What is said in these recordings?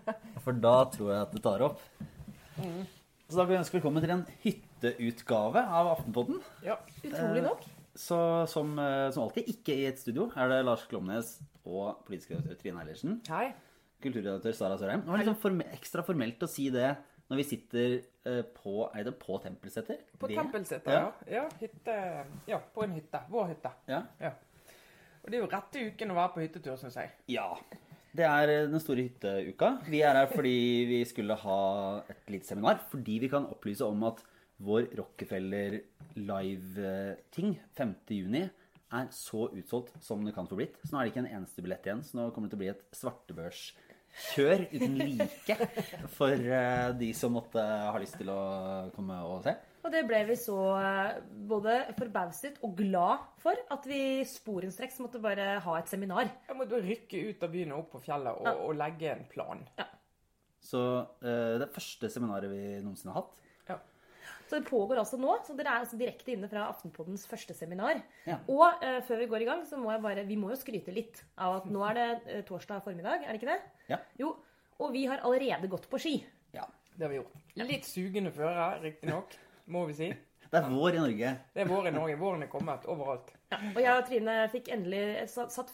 For da tror jeg at det tar opp. Så da kan vi ønske velkommen til en hytteutgave av Aftenpodden. Ja. Utrolig nok. Så som, eh, som alltid, ikke i et studio, er det Lars Klomnes og politisk redaktør Trine Eilertsen. Hei. Kulturredaktør Sara Sørheim. Det var liksom sånn ekstra formelt å si det når vi sitter eh, på Er det på Tempelseter? På Tempelseter, ja. ja. Hytte Ja, på en hytte. Vår hytte. Ja. Ja. Og det er jo rette uken å være på hyttetur, syns jeg. ja. Det er eh, den store hytteuka. Vi er her fordi vi skulle ha et lite seminar. Fordi vi kan opplyse om at vår Rockefeller live-ting 5.6 er så utsolgt som det kan få blitt. Så nå er det ikke en eneste billett igjen. Så nå kommer det til å bli et svartebørskjør uten like for eh, de som måtte ha lyst til å komme og se. Og det ble vi så eh, både forbauset og glad for at vi sporenstreks måtte bare ha et seminar. Jeg måtte rykke ut av byen og opp på fjellet og, Ja. og legge en plan. Så eh, det første seminaret vi noensinne har hatt. Ja. Så det pågår altså nå. Så dere er altså direkte inne fra Aftenpoddens første seminar. Ja. Og eh, før vi går i gang, så må jeg bare Vi må jo skryte litt av at nå er det eh, torsdag formiddag, er det ikke det? Ja. Jo. Og vi har allerede gått på ski. ja. Det har vi gjort. Litt sugende føre, riktignok, må vi si. Det er vår i Norge. Det er vår i Norge. Våren er kommet overalt. Og jeg og Trine fikk endelig satt, satt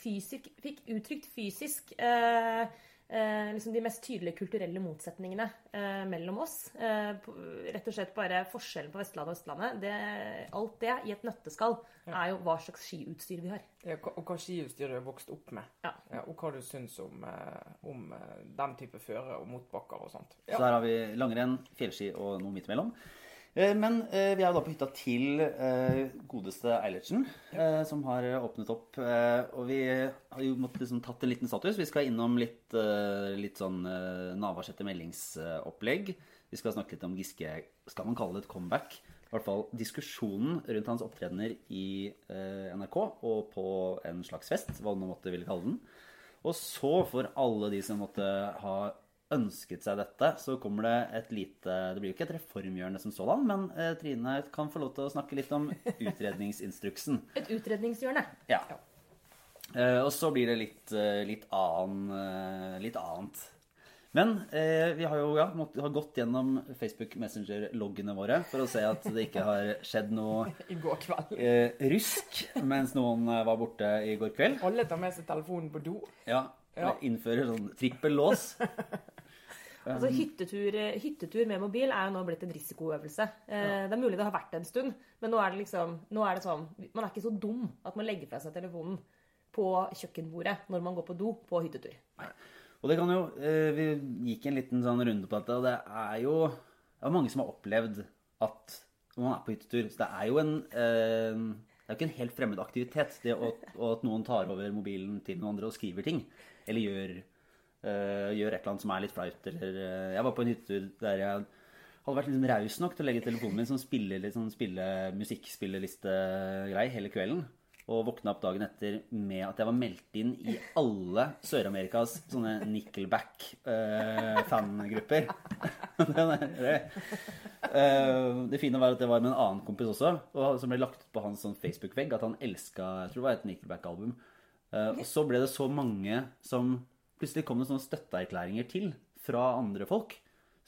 fysisk, fikk uttrykt fysisk eh, eh, liksom de mest tydelige kulturelle motsetningene eh, mellom oss. Eh, på, rett og slett bare forskjellen på Vestlandet og Østlandet. Det, alt det i et nøtteskall er jo hva slags skiutstyr vi har. Ja, og hva skiutstyr du har vokst opp med. Ja. Ja, og hva du syns om, eh, om eh, den type føre og motbakker og sånt. Så der har vi langrenn, fjellski og noe midt imellom. Eh, Men eh, vi er jo da på hytta til eh, godeste Eilertsen, eh, som har åpnet opp. eh, Og vi har jo måttet liksom tatt en liten status. Vi skal innom litt, eh, litt sånn eh, Navarsete meldingsopplegg. Vi skal snakke litt om Giske. Skal man kalle det et comeback? I hvert fall diskusjonen rundt hans opptredener i eh, NRK og på en slags fest, hva man måtte ville kalle den. Og så, for alle de som måtte ha ønsket seg dette, så kommer det et lite Det blir jo ikke et reformhjørne som sådan, men eh, Trine kan få lov til å snakke litt om utredningsinstruksen. Et utredningshjørne. Ja. Eh, og så blir det litt, eh, litt, annen, eh, litt annet. Men eh, vi har jo ja, måtte, har gått gjennom Facebook Messenger-loggene våre for å se at det ikke har skjedd noe I går kveld. eh, rusk mens noen var borte i går kveld. Alle tar med seg telefonen på do. Ja, Ja. Innfører sånn trippel lås. Altså hyttetur, hyttetur med mobil er jo nå blitt en risikoøvelse. Eh, Det er mulig det har vært en stund, men nå er det liksom nå er det sånn Man er ikke så dum at man legger fra seg telefonen på kjøkkenbordet når man går på do på hyttetur. Og det kan jo eh, Vi gikk en liten sånn runde på dette, og det er jo det er mange som har opplevd at når man er på hyttetur Så det er jo en eh, Det er jo ikke en helt fremmed aktivitet, det å, at noen tar over mobilen til noen andre og skriver ting. Eller gjør, eh, gjør et eller annet som er litt flaut. Eller uh, Jeg var på en hyttetur der jeg hadde vært liksom raus nok til å legge telefonen min som spiller liksom, spille, musikkspillelistegreie hele kvelden. Og våkna opp dagen etter med at jeg var meldt inn i alle Sør-Amerikas sånne Nickelback-fangrupper. Uh, det fine var at det var med en annen kompis også, og som ble lagt på hans sånn Facebook-vegg at han elska Jeg tror det var et Nickelback-album. Eh, og så ble det så mange som Plutselig kom det sånne støtteerklæringer til fra andre folk.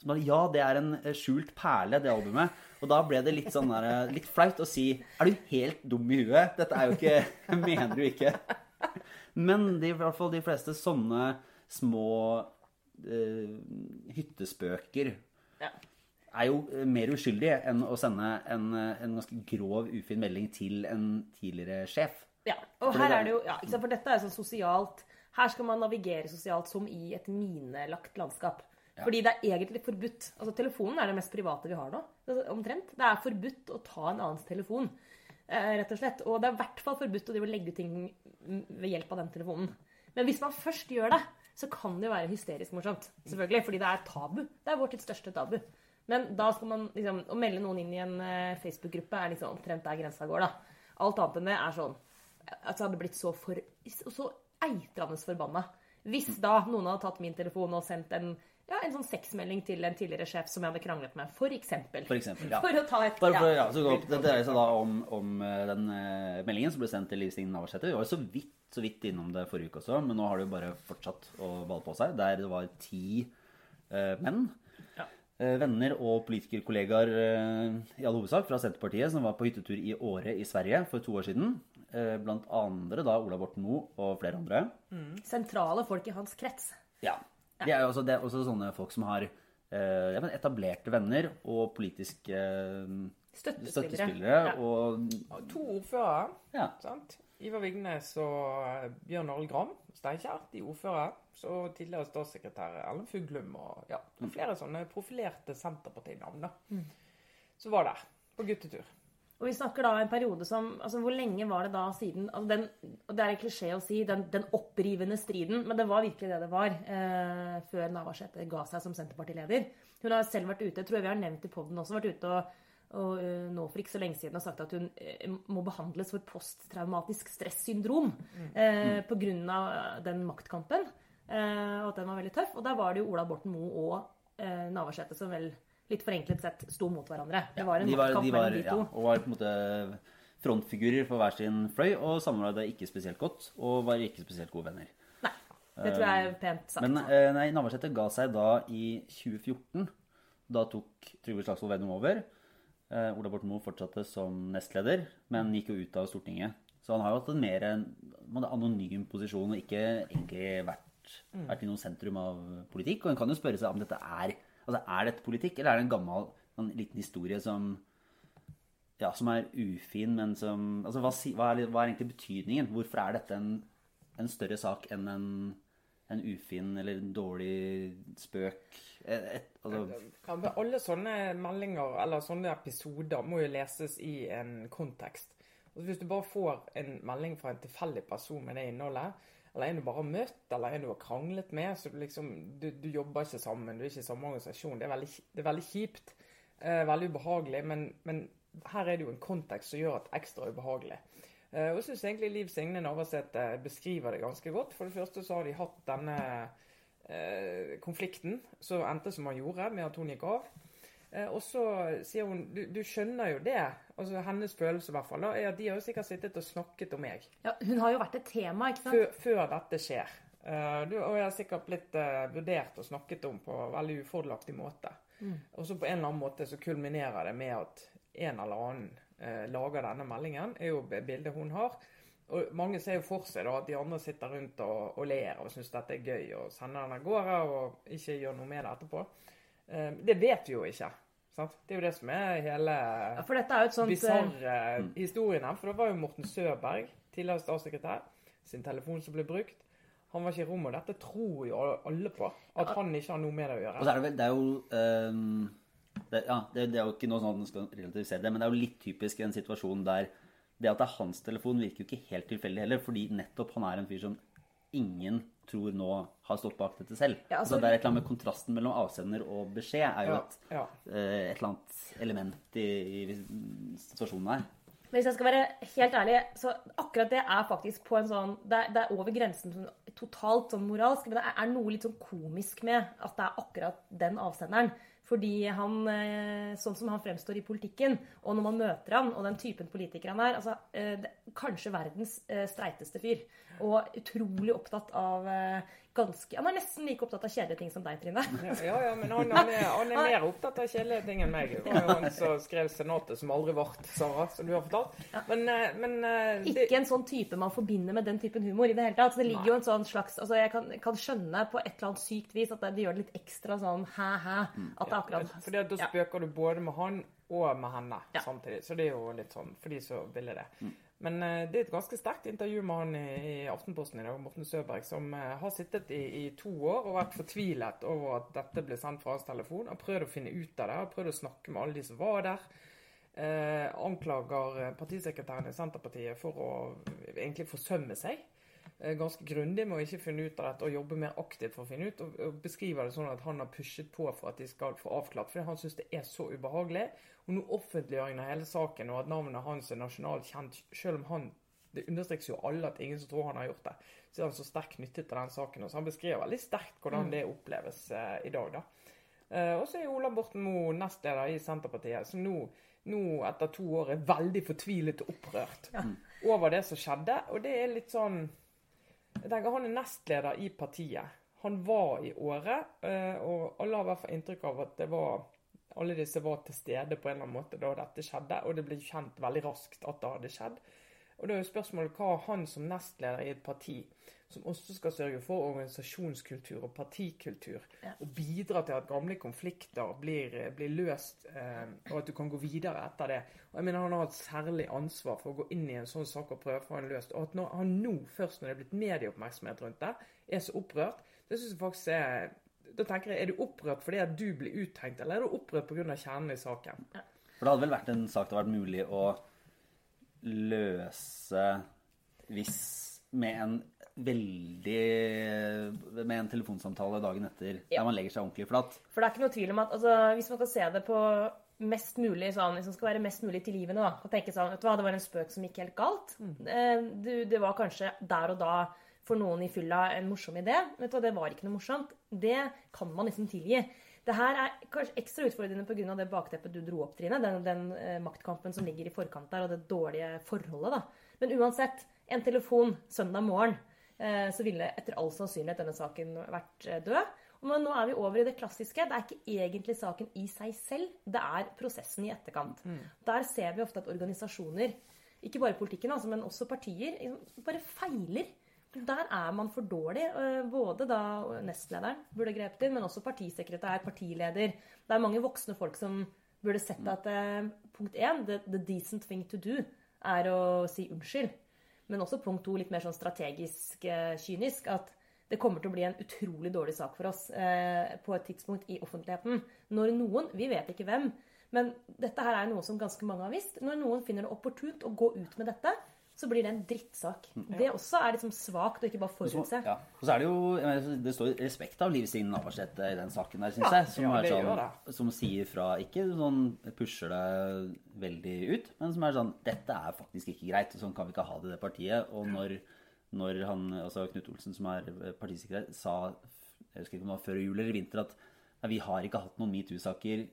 Som bare, ja, det er en eh, skjult perle, det albumet. Og da ble det litt sånn der, eh, litt flaut å si Er du helt dum i huet? Dette er jo ikke Mener du ikke? Men de, i hvert fall de fleste sånne små uh, hyttespøker Ja. er jo mer uskyldige enn å sende en, en ganske grov, ufin melding til en tidligere sjef. Ja, og Fordi her er det jo, ja, for dette er jo sånn sosialt Her skal man navigere sosialt som i et minelagt landskap. Fordi det er egentlig forbudt. Altså Telefonen er det mest private vi har nå. Altså, Omtrent. Det er forbudt å ta en annens telefon. Eh, rett og slett. Og det er i hvert fall forbudt å legge ut ting ved hjelp av den telefonen. Men hvis man først gjør det, så kan det jo være hysterisk morsomt. Selvfølgelig, Fordi det er tabu. Det er vår tids største tabu. Men da skal man liksom, å melde noen inn i en eh, Facebook-gruppe er liksom omtrent der grensa går. da. Alt annet enn det er sånn altså, hadde blitt så, for, så eitrende forbanna. Hvis da noen hadde tatt min telefon og sendt en, ja, en sånn sexmelding til en tidligere sjef som jeg hadde kranglet med, for eksempel. For eksempel, ja. For å ta et Bare for, ja. ja, så går, opp, det dreier seg da om, om eh, den uh, meldingen som ble sendt til Liv Signe Navarsete. Vi var jo så vidt så vidt innom det forrige uke også, men nå har det jo bare fortsatt å balle på seg. Der det var ti uh, menn. Ja. Eh, venner og politikerkollegaer i all hovedsak fra Senterpartiet som var på hyttetur i Åre i Sverige for to år siden. Eh, blant andre da Ola Borten Moe og flere andre. Sentrale folk i hans krets. Ja. De er jo også, det er også sånne folk som har eh, etablerte venner og politiske eh, Støttespillere. støttespillere. Ja. Og To ordførere. ja. sant? Ivar Vignes og eh, Bjørn Arild Gram Steinkjer, de ordførere. Så tidligere statssekretær Ellen Fuglum og ja, flere sånne profilerte Senterpartinavn Mm. Så var der på guttetur. Og vi snakker da en periode som altså Hvor lenge var det da siden altså den, og Det er en klisjé å si den, den opprivende striden, men det var virkelig det det var eh, før Navarsete ga seg som Senterpartileder. Hun har selv vært ute, jeg tror jeg vi har nevnt i poden også, vært ute og, og uh, nå for ikke så lenge siden har sagt at hun uh, må behandles for posttraumatisk stressyndrom eh, på grunn av den maktkampen. Eh, og at den var veldig tøff. Og der var det jo Ola Borten Moe og eh, Navarsete som vel litt forenklet sett sto mot hverandre. Det var en de var, de var, mellom de ja, og var på en måte frontfigurer for hver sin fløy, og samarbeidet ikke spesielt godt, og var ikke spesielt gode venner. Nei. Det tror jeg er pent sagt. Men eh, nei, Navarsete ga seg da i 2014. Da tok Trygve Slagsvold Vedum over. Eh, Ola Borten Moe fortsatte som nestleder, men gikk jo ut av Stortinget. Så han har jo hatt en mer en, en anonym posisjon og ikke egentlig vært, vært i noe sentrum av politikk. Og en kan jo spørre seg om dette er altså er dette politikk, eller er det en gammel en liten historie som ja, som er ufin, men som altså, hva, hva, er, hva er egentlig betydningen? Hvorfor er dette en, en større sak enn en, en ufin eller en dårlig spøk? Et, et, altså, alle sånne meldinger eller sånne episoder må jo leses i en kontekst. Altså hvis du bare får en melding fra en tilfeldig person med det innholdet, eller en du bare har møtt, eller en du har kranglet med, så du liksom Du, du jobber ikke sammen, du er ikke i samme organisasjon. Det er veldig, det er veldig kjipt. Eh, veldig ubehagelig. Men, men her er det jo en kontekst som gjør at ekstra ubehagelig. Eh, og jeg syns egentlig Liv Signe Navarsete beskriver det ganske godt. For det første så har de hatt denne eh, konflikten som endte som han gjorde, med at hun gikk av. Eh, og så sier hun du, du skjønner jo det. altså Hennes følelse i hvert fall da, er at de har jo sikkert sittet og snakket om meg Ja, hun har jo vært et tema, ikke sant? før, før dette skjer. Uh, du, og jeg har sikkert blitt uh, vurdert og snakket om på veldig ufordelaktig måte. Og så på en eller annen måte så kulminerer det med at en eller annen uh, lager denne meldingen. er jo bildet hun har. Og mange ser jo for seg da at de andre sitter rundt og, og ler og syns dette er gøy, og sender den av gårde og ikke gjør noe med det etterpå. Eh, det vet vi jo ikke. Sant? Det er jo det som er hele Ja, for dette er jo et sånt eh, mm. historien her. For det var jo Morten Søberg, tidligere statssekretær, sin telefon som ble brukt. Han var ikke i rommet, og dette tror jo alle på. At han ikke har noe med det å og gjøre. så er det vel Det er jo um, det, ja, det, det er jo ikke noe sånn at man skal relativisere det, men det er jo litt typisk en situasjon der det at det er hans telefon, virker jo ikke helt tilfeldig heller, fordi nettopp han er en fyr som ingen tror nå har stått bak dette selv. Ja, altså- altså, det er et eller annet med kontrasten mellom avsender og beskjed er jo et, ja. Uh, et eller annet element i, i situasjonen her. Men hvis jeg skal være helt ærlig, så akkurat det er faktisk på en sånn Det er, det er over grensen sånn, totalt sånn moralsk, men det er noe litt sånn komisk med at det er akkurat den avsenderen. Fordi han, eh, sånn som han fremstår i politikken, og når man møter han, og den typen politiker han er altså, eh, Kanskje verdens streiteste fyr. Og utrolig opptatt av eh, ganske Han er nesten like opptatt av kjedelige ting som deg, Trine. Ja, ja, men han, han, er, han er mer opptatt av kjedelige ting enn meg. Det var jo han som skrev senatet som aldri vart, Sara, som du har fortalt. Men, eh, men eh, det, Ikke en sånn type man forbinder med den typen humor i det hele tatt. Så det ligger jo en sånn slags altså Jeg kan, kan skjønne på et eller annet sykt vis at det, det gjør det litt ekstra sånn hæ-hæ. At det er akkurat Fordi at da spøker du både med han og med henne samtidig. Så det er jo litt sånn for de som ville det. Men eh, det er et ganske sterkt intervju med han i, Aftenposten i dag, Morten Søberg, som eh, har sittet i, i to år og vært fortvilet over at dette ble sendt fra hans telefon. Har prøvd å finne ut av det, har prøvd å snakke med alle de som var der. Eh, anklager eh, partisekretæren i Senterpartiet for å egentlig forsømme seg ganske grundig med å ikke finne ut av dette og jobbe mer aktivt for å finne ut. Og, og beskriver det sånn at han har pushet på for at de skal få avklart, fordi han syns det er så ubehagelig. Og nå offentliggjøringen av hele saken og at navnet hans er nasjonalt kjent, selv om han det understrekes jo alle at ingen som tror han har gjort det. Så er han så sterkt knyttet til den saken. Og så han beskriver veldig sterkt hvordan det oppleves eh, i dag, da. Eh, og så er Ola Borten Moe nestleder i Senterpartiet, som nå, nå etter to år er veldig fortvilet og opprørt over det som skjedde. Og det er litt sånn Han er nestleder i partiet. Han var i året, eh, og alle har i hvert fall inntrykk av at det var alle disse var til stede på en eller annen måte da dette skjedde, og det ble kjent veldig raskt at det hadde skjedd. Og da er jo spørsmålet hva han som nestleder i et parti, som også skal sørge for organisasjonskultur og partikultur, og bidra til at gamle konflikter blir, blir løst, eh, og at du kan gå videre etter det. Og jeg mener Han har et særlig ansvar for å gå inn i en sånn sak og prøve å få den løst. Og at når han nå, først når det er blitt medieoppmerksomhet rundt det, er så opprørt, det syns jeg faktisk er da tenker jeg, Er du opprørt fordi at du blir uttenkt, eller er du opprørt pga. kjernen i saken? For det hadde vel vært en sak det hadde vært mulig å løse hvis med en veldig Med en telefonsamtale dagen etter Ja. der man legger seg ordentlig flatt. For det er ikke noe tvil om at altså, hvis man skal se det på mest mulig sånn, hvis man skal være mest mulig tilgivende, da, og tenke sånn, vet du hva, det var en spøk som gikk helt galt. Mm. Det, det var kanskje der og da for noen i fylla en morsom idé. Vet du hva, det var ikke noe morsomt. Det kan man liksom tilgi. Det her er kanskje ekstra utfordrende pga. det bakteppet du dro opp, Trine. Den, den eh, maktkampen som ligger i forkant der, og det dårlige forholdet. da. Men uansett, en telefon søndag morgen, eh, så ville etter all sannsynlighet denne saken vært eh, død. Men nå, er vi over i det klassiske. Det er ikke egentlig saken i seg selv, det er prosessen i etterkant. Der ser vi ofte at organisasjoner, ikke bare politikken, altså, men også partier, liksom bare feiler. Der er man for dårlig. eh, Både da nestlederen burde grepet inn, men også partisekretær, partileder. Det er mange voksne folk som burde sett at eh, punkt én, the, the decent thing to do, er å si unnskyld. Men også punkt to, litt mer sånn strategisk eh, kynisk, at det kommer til å bli en utrolig dårlig sak for oss på et tidspunkt i offentligheten. Når noen, vi vet ikke hvem, men dette her er noe som ganske mange har visst. Når noen finner det opportunt å gå ut med dette, så blir det en drittsak. Det også er liksom svakt å ikke bare Så, forutse. ja. Og så er det jo mener, Det står respekt av Liv Signe Navarsete i den saken der, syns Ja, jeg. Som, ja, er sånn, som sier fra Ikke sånn pusher det veldig ut, men som er sånn Dette er faktisk ikke greit, sånn kan vi ikke ha det i det partiet. Og når, når han, altså Knut Olsen, som er partisekretær, sa jeg husker ikke om det var før jul eller vinter, at vi har ikke hatt noen metoo-saker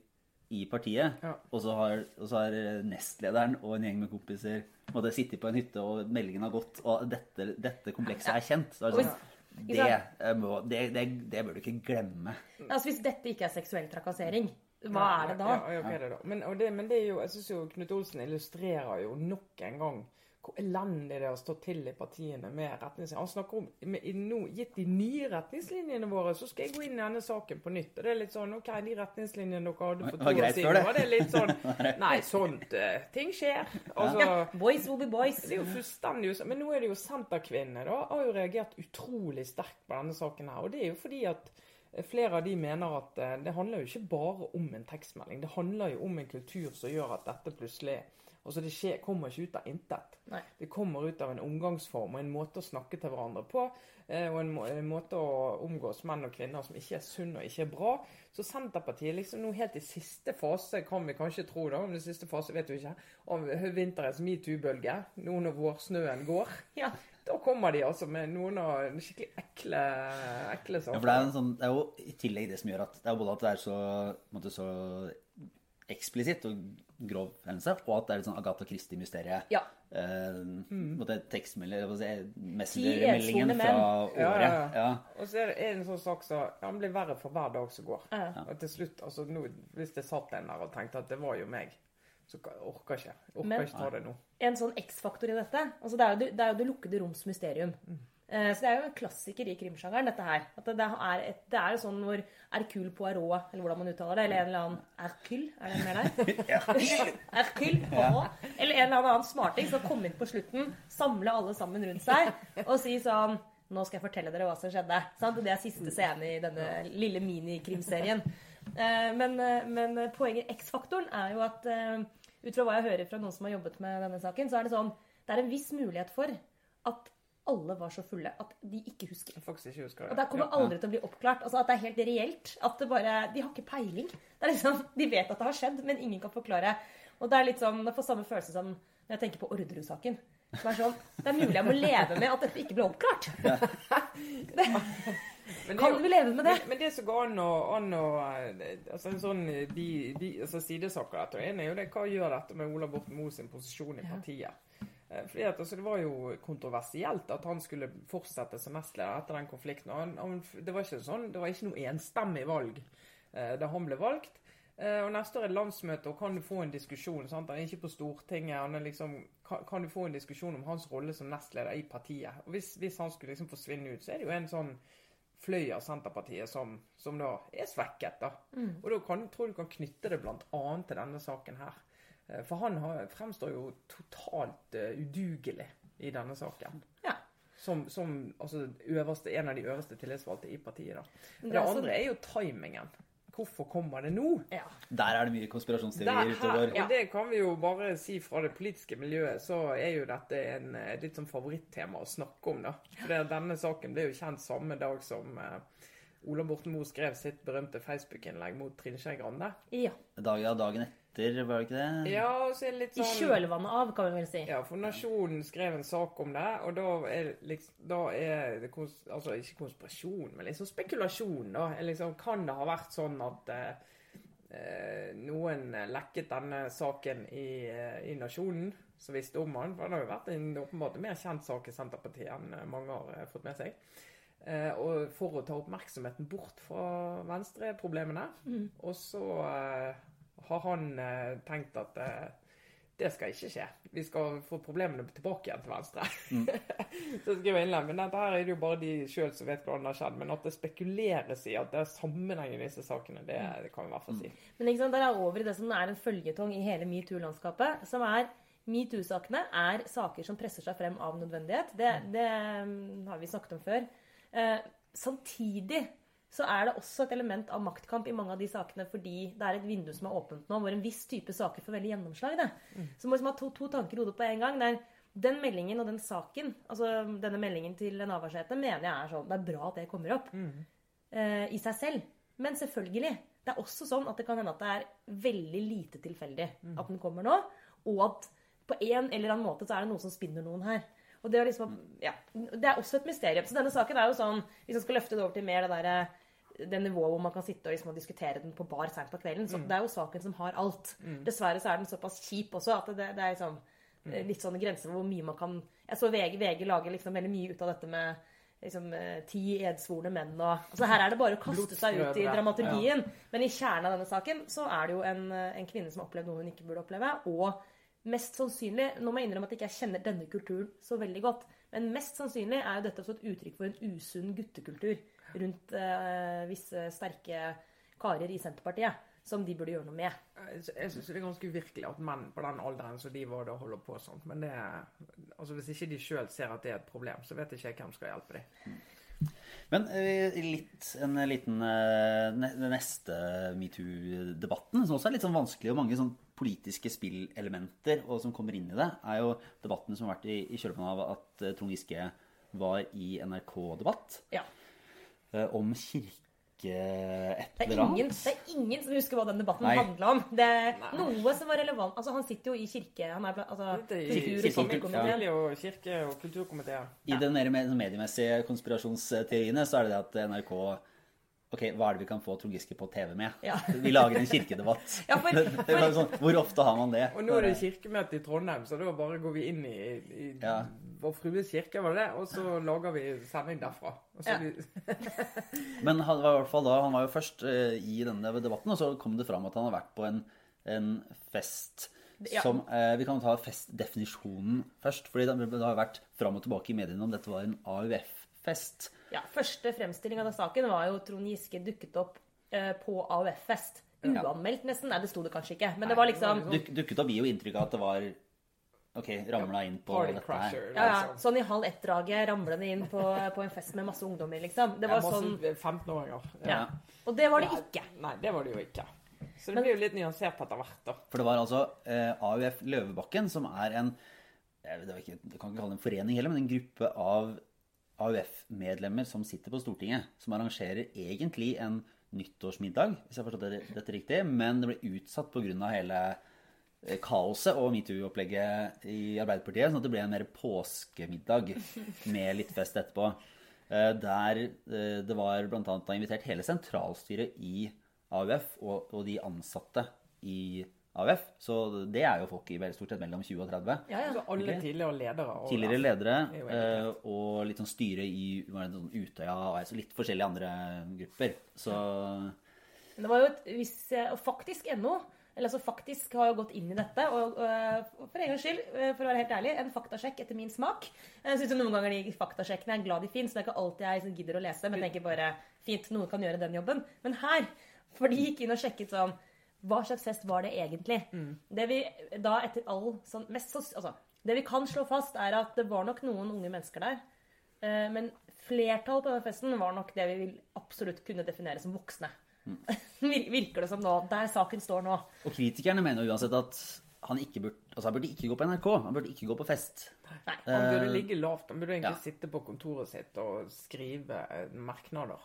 i partiet. Ja. Og, så har, og så har nestlederen og en gjeng med kompiser måtte sitte på en hytte, og meldingen har gått, og dette, dette komplekset er kjent. Så er det, sånn, det, eh, må, det, det, det bør du ikke glemme. Altså Hvis dette ikke er seksuell trakassering, hva er det da? Ja, ja, det da? Men, og det, men det er jo, jeg synes jo Knut Olsen illustrerer jo nok en gang hvor elendig det har stått til i partiene med retningslinjer. Han snakker om med, nå, Gitt de nye retningslinjene våre, så skal jeg gå inn i denne saken på nytt. Og det er litt sånn OK, de retningslinjene dere hadde for to år siden, var det litt sånn Nei, sånt uh, Ting skjer. Altså, Ja, boys will be boys. det er jo fullstendig Men nå er det jo Senterkvinnene da, har jo reagert utrolig sterkt på denne saken her. Og det er jo fordi at eh, flere av de mener at eh, det handler jo ikke bare om en tekstmelding. Det handler jo om en kultur som gjør at dette plutselig Altså Det skjer, kommer ikke ut av intet. Nei. Det kommer ut av en omgangsform og en måte å snakke til hverandre på. eh, Og en, må, en måte å omgås menn og kvinner som ikke er sunn og ikke er bra. Så Senterpartiet liksom nå helt i siste fase, kan vi kanskje tro da, om det siste fase vet du ikke, av vinterens metoo-bølge, nå når vårsnøen går. Ja. Da kommer de altså med noen av skikkelig ekle, ekle Ja, for det er, en sånn, det er jo i tillegg det som gjør at det er både at det er så, på en måte, så eksplisitt og grov hendelse, og at det er et sånn Agatha Christie-mysterie. Ja. Uh, mm. tekstmeldingen messengermeldingen fra året. ja, ja. Ja. Og så er det en sånn sak som så, Han blir verre for hver dag som går. Ja. Og til slutt, altså nå, Hvis det satt en der og tenkte at det var jo meg, så orker jeg ikke. Orker Men- ikke ta det nå. En sånn X-faktor i dette altså det, er jo, det- er jo det lukkede roms mysterium. Eh, Så det er jo en klassiker i krimsjangeren, dette her. At det, er et, det er jo sånn hvor Hercule Poirot, eller hvordan man uttaler det, eller en eller annen Hercule, er det mer der? Hercule Poirot. Eller en eller annen smarting som kommer inn på slutten, samle alle sammen rundt seg og si sånn Nå skal jeg fortelle dere hva som skjedde. Sant? Det er siste scene i denne lille minikrimserien. Eh, Men, eh, men poenget X-faktoren er jo at eh, ut fra hva jeg hører fra noen som har jobbet med denne saken, så er det sånn Det er en viss mulighet for at alle var så fulle at de ikke husker. Faktisk ikke husker det. Og det kommer aldri til å bli oppklart. Altså At det er helt reelt. At det bare De har ikke peiling. Det er liksom, De vet at det har skjedd, men ingen kan forklare. Og det er litt sånn, det får samme følelse som når jeg tenker på Orderud-saken. Som er sånn, det er mulig jeg må leve med at dette ikke ble oppklart. Men det er Kan du vi leve med det? Men, men det som går an å, an å altså en sånn de, de, altså Sidesaker ene er jo det hva gjør dette med Ola Borten Moe sin posisjon i partiet. Eh, Fordi at, altså, Det var jo kontroversielt at han skulle fortsette som nestleder etter den konflikten. Han, han, det, var ikke sånn, det var ikke noe enstemmig valg eh, da han ble valgt. Eh, og Neste år er det landsmøte, og kan du få en diskusjon? Sant? Han er ikke på Stortinget. han er liksom, kan, kan du få en diskusjon om hans rolle som nestleder i partiet? Og Hvis, hvis han skulle liksom forsvinne ut, så er det jo en sånn fløy av Senterpartiet som, som da er svekket. da. Og da kan, tror du kan knytte det bl.a. til denne saken her. Eh, For han har, fremstår jo totalt eh, udugelig i denne saken. Ja. Som, som altså, øverste, en av de øverste tillitsvalgte i partiet. da. Det det er andre er jo timingen. Hvorfor kommer det nå? Ja. Der er det mye konspirasjonsteorier utover. utover. og det kan vi jo bare si fra det politiske miljøet, så er jo dette en et litt sånn favorittema å snakke om. da. For Denne saken ble jo kjent samme dag som eh, Ola Borten Moe skrev sitt berømte Facebook-innlegg mot Trine Skei Grande. ja. Dag, ja, dagen etter, var det ikke det? Ja, og så er det litt I sånn kjølvannet av, kan vi vel si. Ja, for Nasjonen skrev en sak om det, og da er, liksom, da er det kons altså ikke konspirasjon, men liksom spekulasjon. da. Liksom, kan det ha vært sånn at eh, noen lekket denne saken i, eh, i Nasjonen, som visste om den? For det har jo vært en åpenbart mer kjent sak i Senterpartiet enn mange har eh, fått med seg. Eh, og for å ta oppmerksomheten bort fra venstreproblemene. Og så eh, har han eh, tenkt at eh, det skal ikke skje. Vi skal få problemene tilbake igjen til venstre. så skriver jeg innlegg. Men dette her er det jo bare de sjøl som vet hvordan det har skjedd. Men at det spekuleres i at det er sammenheng i disse sakene, det, det kan vi i hvert fall si. Men ikke sant, der er over i det som er en føljetong i hele metoo-landskapet. Som er metoo-sakene er saker som presser seg frem av nødvendighet. Det, det mm, har vi snakket om før. Eh, samtidig så er det også et element av maktkamp i mange av de sakene fordi det er et vindu som er åpent nå, hvor en viss type saker får veldig gjennomslag. Det. Så må man liksom ha to, to tanker i hodet på en gang. Det er den meldingen og den saken, altså denne meldingen til Navarsete, mener jeg er sånn Det er bra at det kommer opp eh, i seg selv. Men selvfølgelig. Det er også sånn at det kan hende at det er veldig lite tilfeldig at den kommer nå. Og at på en eller annen måte så er det noen som spinner noen her. Og det er, liksom, ja, det er også et mysterium. Så denne saken er jo sånn Hvis man skal løfte det over til mer det derre det nivået hvor man kan sitte og liksom diskutere den på bar seint på kvelden. Så det er jo saken som har alt. Dessverre så er den såpass kjip også at det, det er liksom, mm. litt sånne grenser for hvor mye man kan Jeg så VG, VG lager liksom veldig mye ut av dette med liksom, eh, ti edsvorne menn og altså Her er det bare å kaste seg ut i dramaturgien. Men i kjernen av denne saken så er det jo en, eh, en kvinne som har opplevd noe hun ikke burde oppleve. Og mest sannsynlig Nå må jeg innrømme at jeg ikke kjenner denne kulturen så veldig godt. Men mest sannsynlig er jo dette også et uttrykk for en usunn guttekultur rundt eh, visse sterke karer i Senterpartiet. Som de burde gjøre noe med. Jeg jeg syns det er ganske uvirkelig at menn på den alderen som de var da, holder på sånn. Men det, altså hvis ikke de sjøl ser at det er et problem, så vet ikke jeg hvem skal hjelpe dem. Men eh, litt, en liten eh, ne- neste metoo-debatten, som også er litt sånn vanskelig, og mange sånn politiske spillelementer og som kommer inn i det, er jo debatten som har vært i, i kjølvannet av at eh, Trond Giske var i NRK-debatt Ja. Eh, om kirke Det er, ingen, det er ingen som husker hva den debatten Nei. handla om. Det er noe som var relevant Altså, han sitter jo i kirke... Han er altså, kultur- og kirke- og kirke- og. I den mer mer mediemessige konspirasjonsteoriene så er det det at NRK Ok, hva er det vi kan få Trond Giske på TV med? Ja. Vi lager en kirkedebatt. Ja, for- for... sånn, hvor ofte har man det? Og nå er det kirkemøte i Trondheim, så da bare går vi inn i, i Ja. Vår Frues kirke, var det det? Og så lager vi sending derfra. Og så Ja. vi, Men han var i hvert fall da, han var jo først eh, i denne debatten, og så kom det fram at han har vært på en, en fest Ja. som eh, Vi kan ta festdefinisjonen først. fordi det, det har vært fram og tilbake i mediene om dette var en AUF-fest. Ja, Første fremstilling av den saken var jo Trond Giske dukket opp eh, på AUF-fest. Uanmeldt, nesten. Nei, det sto det kanskje ikke. Men det var liksom Duk, dukket opp gir jo inntrykk av at det var Ok, ramla inn på Party dette crusher, her. ja, ja, liksom. Sånn i halv ett-draget ramlende inn på, på en fest med masse ungdommer, liksom. Det Ja, var sånn 15-åringer. ja. Og det var det Ja, ikke. Nei, det var det jo ikke. Så det blir jo litt nyansert etter hvert, da. For det var altså eh, AUF Løvebakken, som er en jeg vet, det var ikke, jeg kan ikke kalle det en forening heller, men en gruppe av AUF-medlemmer som sitter på Stortinget, som arrangerer egentlig en nyttårsmiddag, hvis jeg har forstått dette riktig, men det ble utsatt pga. hele eh, kaoset og metoo-opplegget i Arbeiderpartiet, sånn at det ble en mer påskemiddag med litt fest etterpå. Eh, Der eh, det var bl.a. invitert hele sentralstyret i AUF og, og de ansatte i AUF. Så det er jo folk i stort sett mellom 20 og 30. Ja, ja. Så alle tidligere ledere. og- Tidligere ledere er veldig eh, og litt sånn styre i sånn Utøya og altså litt forskjellige andre grupper. Så Men det var jo et visst Og faktisk NO eller altså faktisk har jo gått inn i dette. Og øh, for en gangs skyld, øh, for å være helt ærlig, en faktasjekk etter min smak. Jeg synes noen ganger de faktasjekkene er glad de finnes. Det er ikke alltid jeg liksom gidder å lese, men tenker bare fint, noen kan gjøre den jobben. Men her, for de gikk inn og sjekket sånn Hva slags fest var det egentlig? Det vi da etter all sånn mest Altså, det vi kan slå fast, er at det var nok noen unge mennesker der. eh, Men flertallet på denne festen var nok det vi vil absolutt kunne definere som voksne. Vir- Virker det som nå. Der saken står nå. Og kritikerne mener uansett at han ikke burde, altså han burde ikke gå på NRK. Han burde ikke gå på fest. Nei. Han burde Eh, ligge lavt. Han burde egentlig ja. sitte på kontoret sitt og skrive eh, merknader.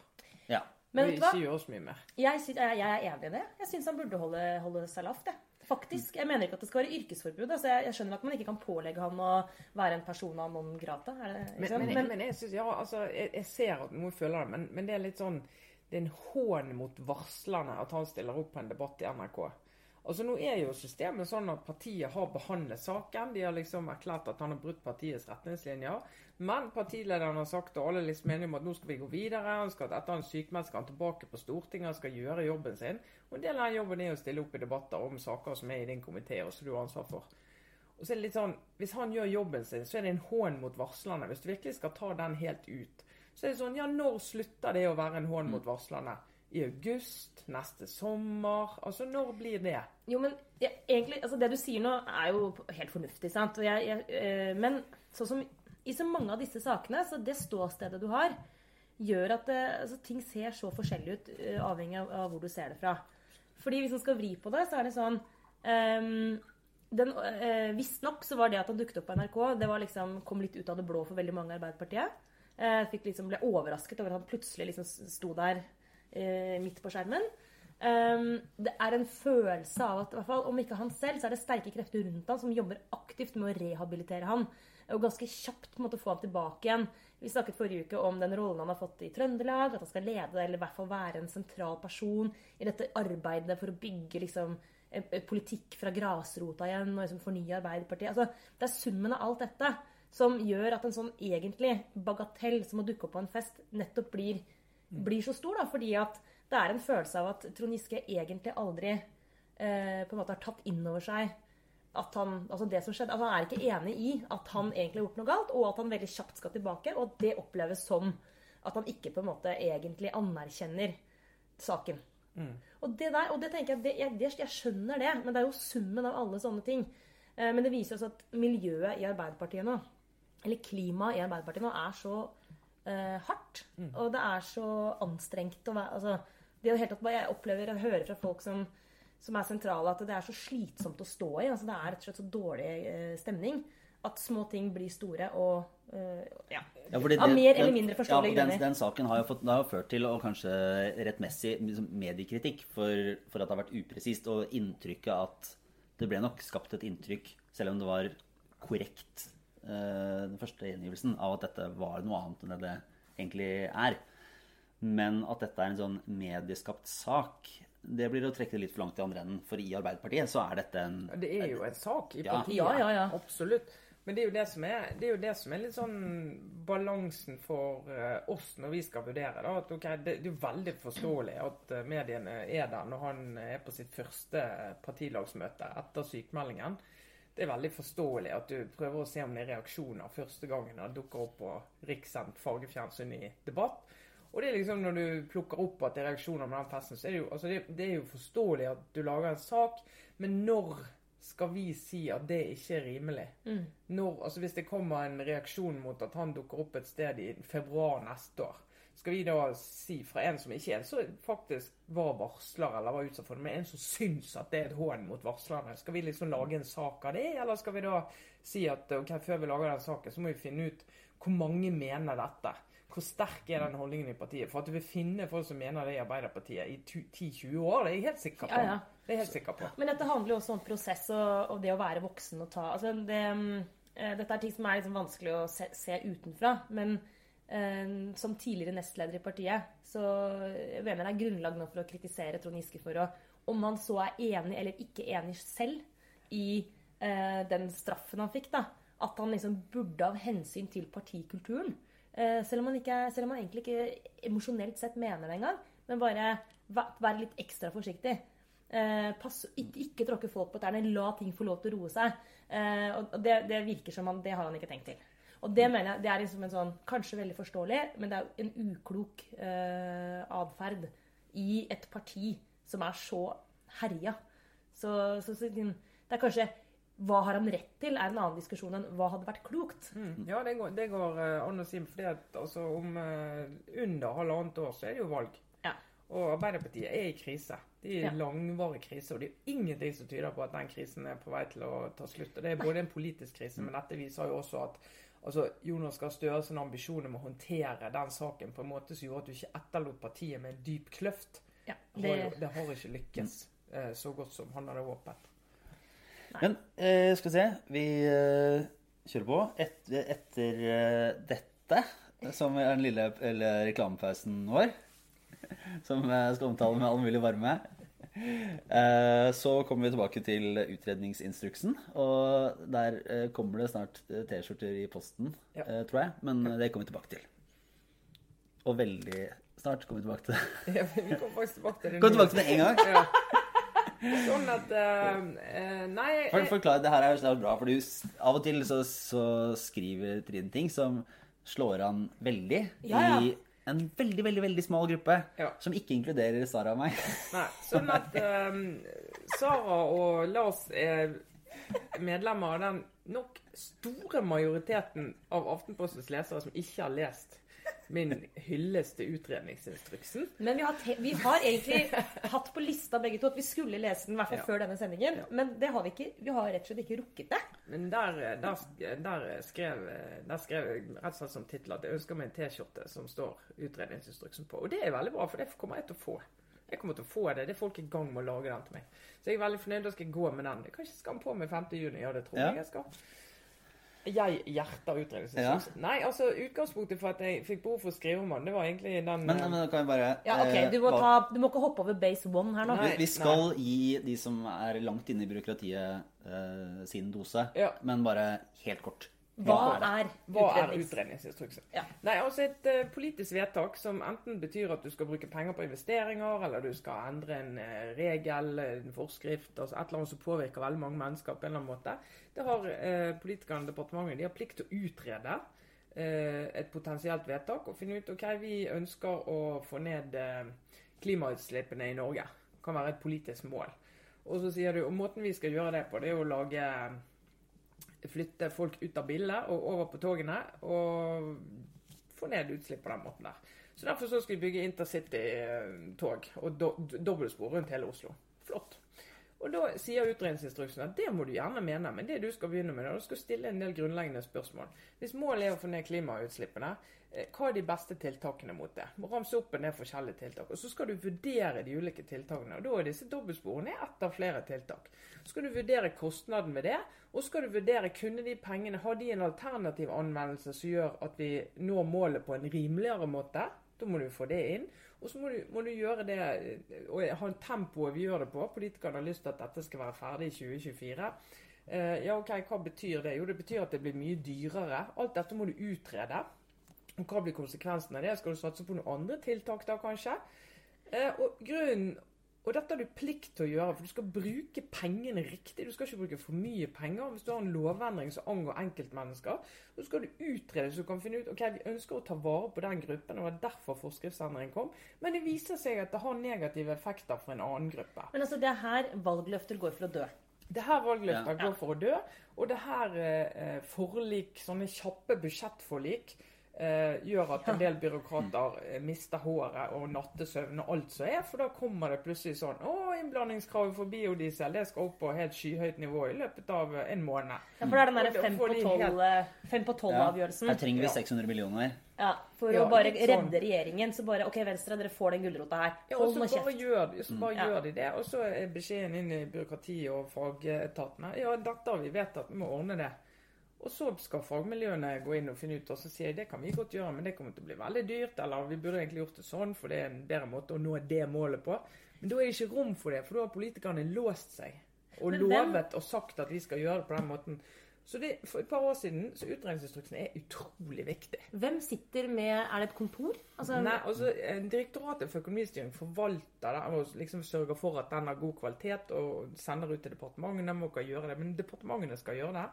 Ja. Men vet du hva? ikke gjøre så mye mer. Jeg, sy- jeg, jeg er enig i det. Jeg syns han burde holde, holde seg lavt. jeg. Faktisk. Jeg mener ikke at det skal være yrkesforbud. Altså jeg, jeg skjønner at man ikke kan pålegge han å være en person av non grata. Er det, Men, men, men, men jeg synes, ja, altså, jeg, jeg ser at noen føler det, men, men det er litt sånn Det er en hån mot varslerne at han stiller opp på en debatt i NRK. Altså Nå er jo systemet sånn at partiet har behandlet saken. De har liksom erklært at han har brutt partiets retningslinjer. Men partilederen har sagt, og alle liksom enige om at nå skal vi gå videre. Han skal, etter han sykmeldt skal han tilbake på Stortinget han skal gjøre jobben sin. Og en del av den jobben er å stille opp i debatter om saker som er i din komité, og som du har ansvar for. Og så er det litt sånn, Hvis han gjør jobben sin, så er det en hån mot varslerne. Hvis du virkelig skal ta den helt ut, så er det sånn Ja, når slutter det å være en hånd mot varslerne? I august? Neste sommer? Altså, når blir det? jo, men ja, egentlig, altså det du sier nå, er jo helt fornuftig. sant? Jeg, jeg, øh, men sånn som i så mange av disse sakene, så det ståstedet du har, gjør at det, altså, ting ser så forskjellig ut, øh, avhengig av, av hvor du ser det fra. Fordi hvis man skal vri på det, så er det sånn um, den, øh, Visstnok så var det at han dukket opp på NRK, det var liksom, kom litt ut av det blå for veldig mange i Arbeiderpartiet. Eh, fikk liksom, ble overrasket over at han plutselig liksom sto der eh, midt på skjermen. Um, det er en følelse av at fall, om ikke han selv, så er det sterke krefter rundt han som jobber aktivt med å rehabilitere han. Og ganske kjapt måte få ham tilbake igjen. Vi snakket forrige uke om den rollen han har fått i Trøndelag. At han skal lede, eller i hvert fall være en sentral person i dette arbeidet for å bygge liksom, en, en politikk fra grasrota igjen og liksom fornye Arbeiderpartiet. Altså, det er summen av alt dette som gjør at en sånn egentlig bagatell som å dukke opp på en fest, nettopp blir, blir så stor. da, fordi at det er en følelse av at Trond Giske egentlig aldri eh, på en måte har tatt inn over seg at han, altså det som skjedde, at han er ikke enig i at han egentlig har gjort noe galt, og at han veldig kjapt skal tilbake. Og at det oppleves som at han ikke på en måte egentlig anerkjenner saken. Og det der, og det tenker jeg, det, jeg, jeg skjønner det, men det er jo summen av alle sånne ting. Eh, men det viser også at miljøet i Arbeiderpartiet nå, eller klimaet i Arbeiderpartiet nå, er så eh, hardt. Og det er så anstrengt å være altså, det er helt at Jeg opplever og hører fra folk som, som er sentrale, at det er så slitsomt å stå i. altså Det er rett og slett så dårlig eh, stemning at små ting blir store og eh, ja. Ja, det, Av mer eller mindre forståelige ja, den, grunner. den saken har jo, fått, har jo ført til, og kanskje rettmessig, liksom mediekritikk for, for at det har vært upresist, og inntrykket at det ble nok skapt et inntrykk, selv om det var korrekt, den første gjengivelsen, av at dette var noe annet enn det det egentlig er. Men at dette er en sånn medieskapt sak, det blir å trekke det litt for langt i andre enden. For i Arbeiderpartiet så er dette en Det er jo en sak i partiet. Ja, ja, ja. Absolutt. Men det er jo det som er, det er, jo det som er litt sånn balansen for eh, oss når vi skal vurdere. Da, at okay, det, det er jo veldig forståelig at eh, mediene er der når han er på sitt første partilagsmøte etter sykmeldingen. Det er veldig forståelig at du prøver å se om det er reaksjoner første gangen det dukker opp på rikssendt fargefjernsyn i debatt. Og det er liksom når du plukker opp at det er reaksjoner med den festen, så er det jo, altså det, det er jo forståelig at du lager en sak, men når skal vi si at det ikke er rimelig? Når, altså Hvis det kommer en reaksjon mot at han dukker opp et sted i februar neste år, skal vi da si fra en som ikke er så faktisk var varsler eller var utsatt for det, men en som syns at det er et hån mot varslerne, skal vi liksom lage en sak av det? Eller skal vi da si at ok, før vi lager den saken, så må vi finne ut hvor mange mener dette? Hvor sterk er den holdningen i partiet? For at du vil finne folk som mener det i Arbeiderpartiet i 10-20 år, det er jeg helt sikker på. Ja, ja. Det er jeg helt sikker på. Men dette handler jo også om prosess og, og det å være voksen og ta altså det, eh, Dette er ting som er liksom vanskelig å se, se utenfra. Men som tidligere nestleder i partiet, så jeg mener det er grunnlag nå for å kritisere Trond Giske for å Om han så er enig eller ikke enig selv i eh, den straffen han fikk, da. At han liksom burde av hensyn til partikulturen eh, selv, om ikke, selv om han egentlig ikke emosjonelt sett mener det engang, men bare være litt ekstra forsiktig. Eh, pass, ikke, ikke tråkke folk på tærne. La ting få lov til å roe seg. Eh, og det, det virker som han, det har han ikke tenkt til. Og det mener jeg det er liksom en sånn, kanskje veldig forståelig, men det er jo en uklok eh, atferd i et parti som er så herja. Så, så, så det er kanskje hva har han rett til, er en annen diskusjon enn hva hadde vært klokt. Mm. Ja, det går, det går eh, an å si. For altså, om uh, under halvannet år så er det jo valg. Ja. Og Arbeiderpartiet er i krise. De er i Ja. langvarig krise. Og det er ingenting som tyder på at den krisen er på vei til å ta slutt. Og det er både en politisk krise, men dette viser jo også at altså, Jonas Gahr Støre sin ambisjon om å håndtere den saken på en måte som gjorde at du ikke etterlot partiet med en dyp kløft, Ja, det, har, jo, det, har ikke lykkes eh, så godt som han hadde håpet. Men eh, skal vi se Vi eh, kjører på. Et, etter eh, dette, som er den lille eller reklamepausen vår, som jeg skal omtale med all mulig varme, eh, så kommer vi tilbake til utredningsinstruksen. Og der eh, kommer det snart eh, T-skjorter i posten, Ja. eh, tror jeg. Men det kommer vi tilbake til. Og veldig snart kommer vi tilbake til det. Ja, vi kommer faktisk tilbake til det. Kom tilbake til det en gang. Ja. Sånn at eh, eh, Nei For, forklar, det her er jo bra, for du, av og til så, så skriver Trine ting som slår an veldig Ja, ja. i en veldig, veldig veldig smal gruppe, Ja. som ikke inkluderer Sara og meg. Nei, sånn at um, Sara og Lars er medlemmer av den nok store majoriteten av Aftenpostens lesere som ikke har lest min hylleste utredningsinstruksen. men vi har, te vi har egentlig hatt på lista begge to at vi skulle lese den, i hvert fall Ja. før denne sendingen. Men det har vi ikke. Vi har rett og slett ikke rukket det. Men der, der, der, skrev, der skrev jeg rett og slett som tittel at jeg ønsker meg en T-skjorte som står utredningsinstruksen på. Og det er veldig bra, for det kommer jeg til å få. Jeg kommer til å få det. Det er folk i gang med å lage den til meg. Så jeg er veldig fornøyd. Da skal jeg gå med den. Jeg kan ikke skamme på meg 5. juni. Ja, det tror Ja. jeg jeg skal. Jeg hjerter utredningsinstruksen. Nei, altså utgangspunktet for at jeg fikk behov for å skrive om han, det var egentlig den Men, men da kan vi bare Ja, ok, eh, Du må, ta, du må ikke hoppe over base one her nå. Nei. vi, vi skal gi de som er langt inne i byråkratiet, eh, sin dose. Ja. Men bare helt kort. Hva er Hva er utredningsinstruksen? Ja. Nei, altså Et uh, politisk vedtak som enten betyr at du skal bruke penger på investeringer, eller du skal endre en uh, regel, en forskrift, altså et eller annet som påvirker veldig mange mennesker på en eller annen måte, det har uh, politikerne i departementet de har plikt til å utrede et potensielt vedtak og finne ut ok, vi ønsker å få ned klimautslippene i Norge. Det kan være et politisk mål. Og så sier du, og måten vi skal gjøre det på, det er å lage flytte folk ut av bilene og over på togene og få ned utslipp på den måten der. Så Derfor så skal vi bygge intercity-tog og do dobbeltspor rundt hele Oslo. Flott. Og Da sier utredningsinstruksen at det må du gjerne mene, men det du skal begynne med, er at du skal stille en del grunnleggende spørsmål. Hvis målet er å få ned klimautslippene, hva er de beste tiltakene mot det? Ramse opp en del forskjellige tiltak. Og Så skal du vurdere de ulike tiltakene. og Da er disse dobbeltsporene ett av flere tiltak. Så skal du vurdere kostnaden med det, og så skal du vurdere kunne de pengene ha de en alternativ anvendelse som gjør at vi når målet på en rimeligere måte. Da må du få det inn. Og så må du, må du gjøre det eh, og ha en tempoet vi gjør det på. Politikerne har lyst til at dette skal være ferdig i 2024. Eh, ja, ok, Hva betyr det? Jo, det betyr at det blir mye dyrere. Alt dette må du utrede. Og Hva blir konsekvensen av det? Skal du satse på noen andre tiltak da, kanskje? Eh, og grunnen og dette har du plikt til å gjøre, for du skal bruke pengene riktig. Du skal ikke bruke for mye penger. Hvis du har en lovendring som angår enkeltmennesker, så skal du utrede så du kan finne ut ok, vi ønsker å ta vare på den gruppen. og Det var derfor forskriftsendringen kom. Men det viser seg at det har negative effekter for en annen gruppe. Men altså, det er her valgløfter går for å dø. Det her valgløfter Ja. går for å dø, og det her eh, forlik, sånne kjappe budsjettforlik, eh, gjør at en del byråkrater eh, mister håret og nattesøvn og alt som er, for da kommer det plutselig sånn Å, innblandingskravet for biodiesel det skal opp på helt skyhøyt nivå i løpet av eh, en måned. Ja, for det er den derre fem på tolv- eh, fem på Ja, tolv-avgjørelsen. her trenger vi 600 millioner. Ja, for Ja, å bare sånn. redde regjeringen. Så bare OK, Venstre, dere får den gulrota her. Ja, og Hold så nå bare, gjør, så bare mm. gjør de det, og så er beskjeden inn i byråkratiet og fagetatene Ja, dette har vi vedtatt, vi må ordne det. Og så skal fagmiljøene gå inn og finne ut, og så sier jeg det kan vi godt gjøre, men det kommer til å bli veldig dyrt. Eller vi burde egentlig gjort det sånn, for det er en bedre måte å nå det målet på. Men da er det ikke rom for det, for da har politikerne låst seg. Og Men hvem- lovet og sagt at vi skal gjøre det på den måten. Så det, For et par år siden så utredningsinstruksen er utrolig viktig. Hvem sitter med Er det et kontor? Altså, Nei, altså eh, Direktoratet for økonomistyring forvalter det og liksom sørger for at den har god kvalitet og sender ut til departementene. må ikke gjøre det, Men departementene skal gjøre det.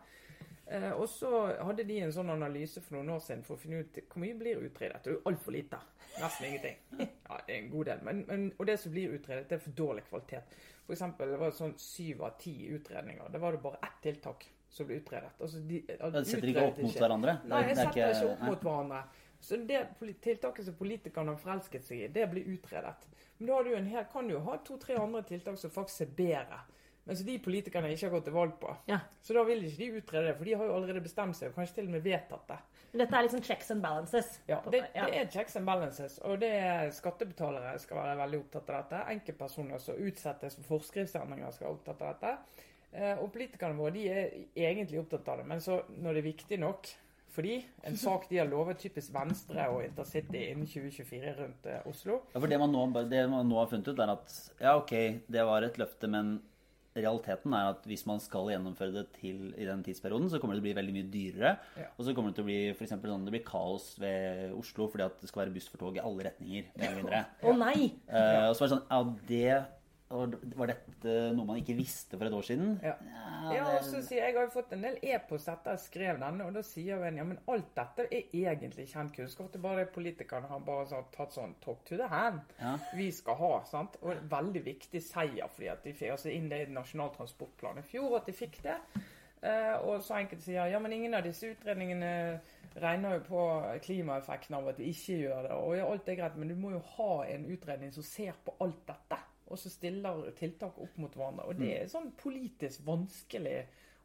Eh, og så hadde de en sånn analyse for noen år siden for å finne ut hvor mye blir utredet. Det er jo altfor lite. Nesten ingenting. Ja, det er en god del. Men, men, og det som blir utredet, det er for dårlig kvalitet. For eksempel, det var sånn syv av ti utredninger. Det var det bare ett tiltak som ble utredet. Altså, de, de setter ikke opp mot hverandre? Nei, jeg er setter ikke opp nei. mot hverandre. Så det tiltaket som politikerne har forelsket seg i, det blir utredet. Men da har du hel, kan du jo ha to-tre andre tiltak som faktisk er bedre. Men så de politikerne ikke har gått til valg på. Ja. Så da vil ikke de utrede det, for de har jo allerede bestemt seg, og kanskje til og med vedtatt det. Dette er liksom checks and balances. Ja, det, det er checks and balances, og det er skattebetalere skal være veldig opptatt av dette. Enkeltpersoner som utsettes for forskriftsendringer skal være opptatt av dette. Eh, Og politikerne våre de er egentlig opptatt av det, men så når det er viktig nok fordi en sak de har lovet typisk Venstre og Intercity innen 2024 rundt eh, Oslo Ja, for det man, nå, det man nå har funnet ut, er at ja, ok, det var et løfte, men realiteten er at hvis man skal gjennomføre det til i den tidsperioden, så kommer det til å bli veldig mye dyrere. Ja. Og så kommer det til å bli for sånn, det blir kaos ved Oslo fordi at det skal være buss for tog i alle retninger. Å ja. oh, nei! Uh, og så var det sånn Ja, det Var dette noe man ikke visste for et år siden? Ja. Ja, og så sier Jeg jeg har jo fått en del e-post etter jeg skrev denne, og da sier en ja, men alt dette er egentlig kjent kunnskap. Det er bare det politikerne har bare sånn, tatt sånn talk to the hand. Ja. Vi skal ha, sant. Og en veldig viktig seier fordi at de fikk altså inn det i Nasjonal transportplan i fjor, at de fikk det. Uh, og så enkelte sier ja, men ingen av disse utredningene regner jo på klimaeffekten av at de ikke gjør det. Og ja, alt er greit, men du må jo ha en utredning som ser på alt dette. Og så stiller tiltak opp mot hverandre. Og det er sånn politisk vanskelig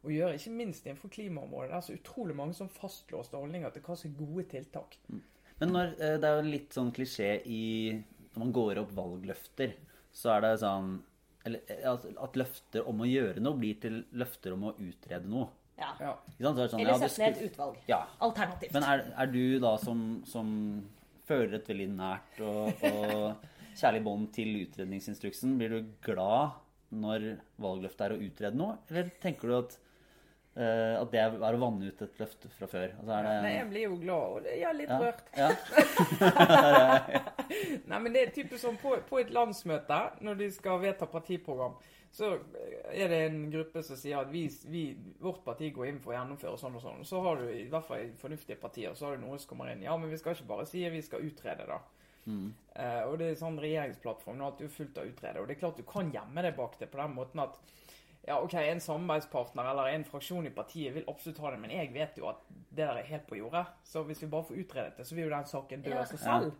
å gjøre, ikke minst innenfor klimaområdet. Det er så utrolig mange sånn fastlåste holdninger til hva som er gode tiltak. Men når, eh, det er jo litt sånn klisjé i Når man går opp valgløfter, så er det sånn eller, eh, At løfter om å gjøre noe blir til løfter om å utrede noe. Ja. Sånn, Eller ja, sette ned et utvalg. Ja. Alternativt. Men er, er du da som, som føler et veldig nært og, og kjærlig bånd til utredningsinstruksen, blir du glad når valgløftet er å utrede noe, eller tenker du at, uh, at det er å vanne ut et løfte fra før? Altså det, Nei, jeg blir jo glad, og det- jeg er litt ja, rørt. ja. Nei, men det er typisk sånn på, på et landsmøte, når de skal vedta partiprogram, så er det en gruppe som sier at vi, vi, vårt parti går inn for å gjennomføre sånn og sånn. Så har du, i hvert fall i fornuftige partier, så har du noen som kommer inn. Ja, men vi skal ikke bare si at vi skal utrede, da. Eh, og det er sånn regjeringsplattform nå at du er fullt av utrede. Og det er klart du kan gjemme deg bak det på den måten at ja, ok, en samarbeidspartner eller en fraksjon i partiet vil absolutt ha det, men jeg vet jo at det der er helt på jordet. Så hvis vi bare får utredet det, så vil jo den saken dø Ja. av seg selv.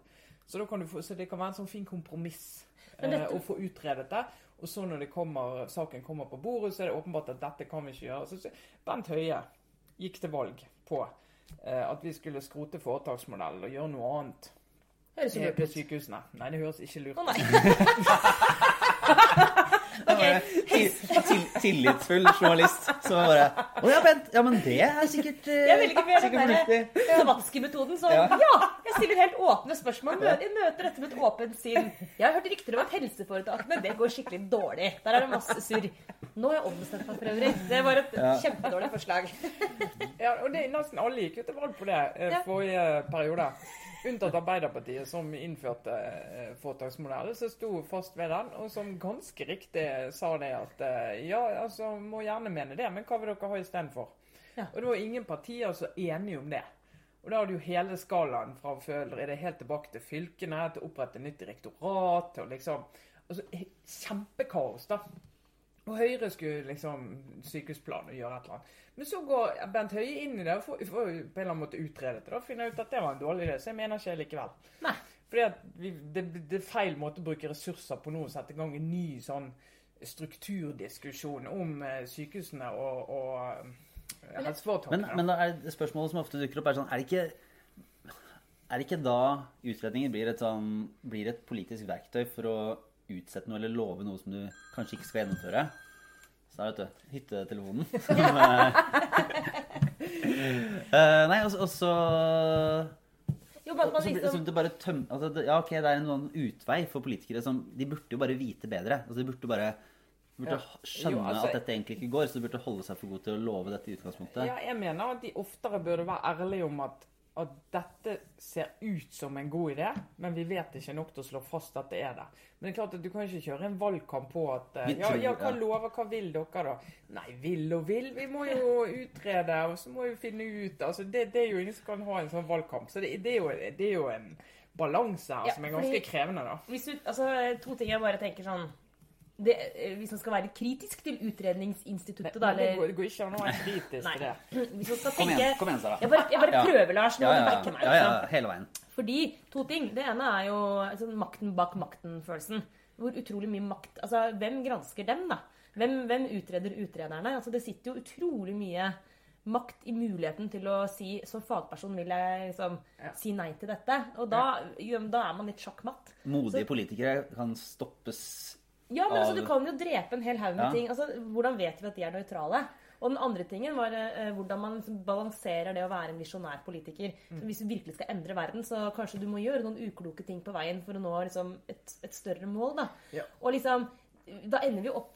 Så, da kan du få, så det kan være en sånn fin kompromiss Men dette- eh, å få utredet det. Og så når det kommer, saken kommer på bordet, så er det åpenbart at dette kan vi ikke gjøre. Så, så Bent Høie gikk til valg på eh, at vi skulle skrote foretaksmodellen og gjøre noe annet Høres eh, lurt på sykehusene. Nei, det høres ikke lurt Å ut. nei. Okay. Til, til, tillitsfull journalist som bare Å ja, Bent. Ja, men det er sikkert, uh, Jeg velger mer den derre fornuftig. Savatski-metoden. Så Ja. ja, jeg stiller helt åpne spørsmål. Jeg møter dette med et åpent sinn. Jeg har hørt rykter om at helseforetakene det går skikkelig dårlig. Der er det masse surr. Nå har jeg ombestemt meg for øvrig. Det var et Ja. kjempedårlig forslag. Ja, og det, nesten alle gikk jo til valg på det eh, Ja. forrige periode. Unntatt Arbeiderpartiet, som innførte eh, foretaksmodellen, som sto fast ved den, og som ganske riktig sa det at eh, ja, altså, må gjerne mene det, men hva vil dere ha istedenfor? Ja. Og det var ingen partier som enige om det. Og da har du jo hele skalaen fra føler, er det helt tilbake til fylkene, til å opprette nytt direktorat, å liksom altså, Kjempekaos, da. Og Høyre skulle liksom sykehusplan og gjøre et eller annet. Men så går Bent Høie inn i det og får, får på en eller annen måte utredet det. og finner ut at det var en dårlig idé. Så jeg mener ikke det likevel. Nei. Fordi at vi, det, det er feil måte å bruke ressurser på nå å sette i gang en ny sånn strukturdiskusjon om eh, sykehusene og, og helseforetakene. Men, men da er det spørsmålet som ofte dukker opp, er sånn Er det ikke, er det ikke da utredninger blir et, sånn, blir et politisk verktøy for å utsette noe eller love noe som du kanskje ikke skal gjennomføre? Så er vet du hyttetelefonen. uh, nei, og så- og så Jo, man, man så, blir- så liksom, det bare tøm, altså, det, Ja, ok, det er en sånn utvei for politikere som De burde jo bare vite bedre. Altså, de burde bare burde Ja. skjønne Jo, altså- at dette egentlig ikke går, så de burde holde seg for gode til å love dette i utgangspunktet. Ja, jeg mener at de oftere burde være ærlige om at, at dette ser ut som en god idé, men vi vet ikke nok til å slå fast at det er det. Men det er klart at du kan ikke kjøre en valgkamp på at uh, Ja, ja hva lover, hva vil dere da? Nei, vil og vil. Vi må jo utrede, og så må vi finne ut. Altså, det, det er jo ingen som kan ha en sånn valgkamp. Så det, det, er, jo, det er jo en balanse her Ja, som er fordi- ganske krevende, da. hvis du, altså, to ting jeg bare tenker sånn det, eh, Hvis man skal være kritisk til Utredningsinstituttet, da, eller det går ikke an å være kritisk til det. Hvis man skal Kom igjen, kom igjen, Sara. Jeg bare, jeg bare Ja. prøver, Lars. Nå Ja, ja, ja. meg. ja, ja, hele veien. Fordi to ting. Det ene er jo altså, makten bak makten-følelsen. Hvor utrolig mye makt Altså, hvem gransker dem, da? Hvem, hvem utreder utrederne? Altså, det sitter jo utrolig mye makt i muligheten til å si Som fagperson vil jeg liksom Ja. si nei til dette. Og da, jo, da er man litt sjakkmatt. Modige politikere kan stoppes Ja, men altså, du kan jo drepe en hel haug med Ja. ting. Altså, hvordan vet vi at de er nøytrale? Og den andre tingen var eh, hvordan man liksom balanserer det å være en visjonær politiker. Mm. Så hvis du virkelig skal endre verden, så kanskje du må gjøre noen ukloke ting på veien for å nå liksom, et, et større mål. Da. Ja. Og liksom, da ender vi opp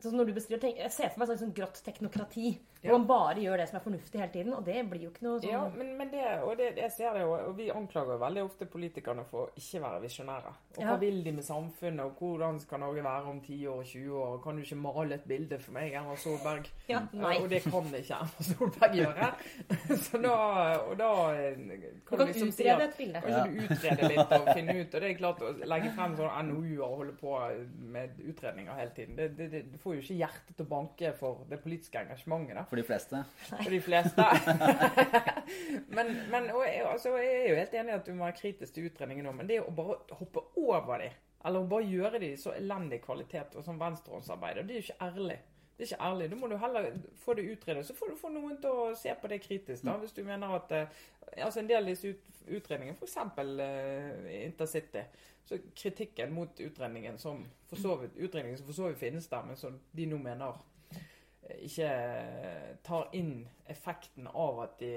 sånn når du beskriver, tenk, Jeg ser for meg sånn, sånn grått teknokrati. Hvor man bare gjør det som er fornuftig hele tiden. Og det blir jo ikke noe sånn Ja, men, men det, og det, jeg ser det jo, og vi anklager jo veldig ofte politikerne for å ikke være visjonære. Og hva Ja. vil de med samfunnet, og hvordan skal Norge være om 10 år 20 år? Kan du ikke male et bilde for meg, Erna Solberg? Ja, nei. Og det kan ikke Erna Solberg gjøre. Så da, og da kan Du kan liksom si utrede at- et bilde. Kanskje du utrede litt og finne ut. Og det er klart å legge frem sånne NOU-er og holde på med utredninger hele tiden. Det, det, det, du får jo ikke hjertet til å banke for det politiske engasjementet. da for de fleste. for de fleste. men men og jeg, altså, jeg er jo helt enig i at du må være kritisk til utredningen nå, men det å bare hoppe over de, eller å bare gjøre de så elendig kvalitet og sånn venstrehåndsarbeid, det er jo ikke ærlig. Det er ikke ærlig. Da må du heller få det utredet. Så får du få noen til å se på det kritisk. da, Hvis du mener at eh, altså En del av disse ut, utredningene, f.eks. Uh, Intercity, så kritikken mot utredningen som for så vidt, utredningen som for så vidt finnes der, men som de nå mener eh, ikke tar inn effekten av at de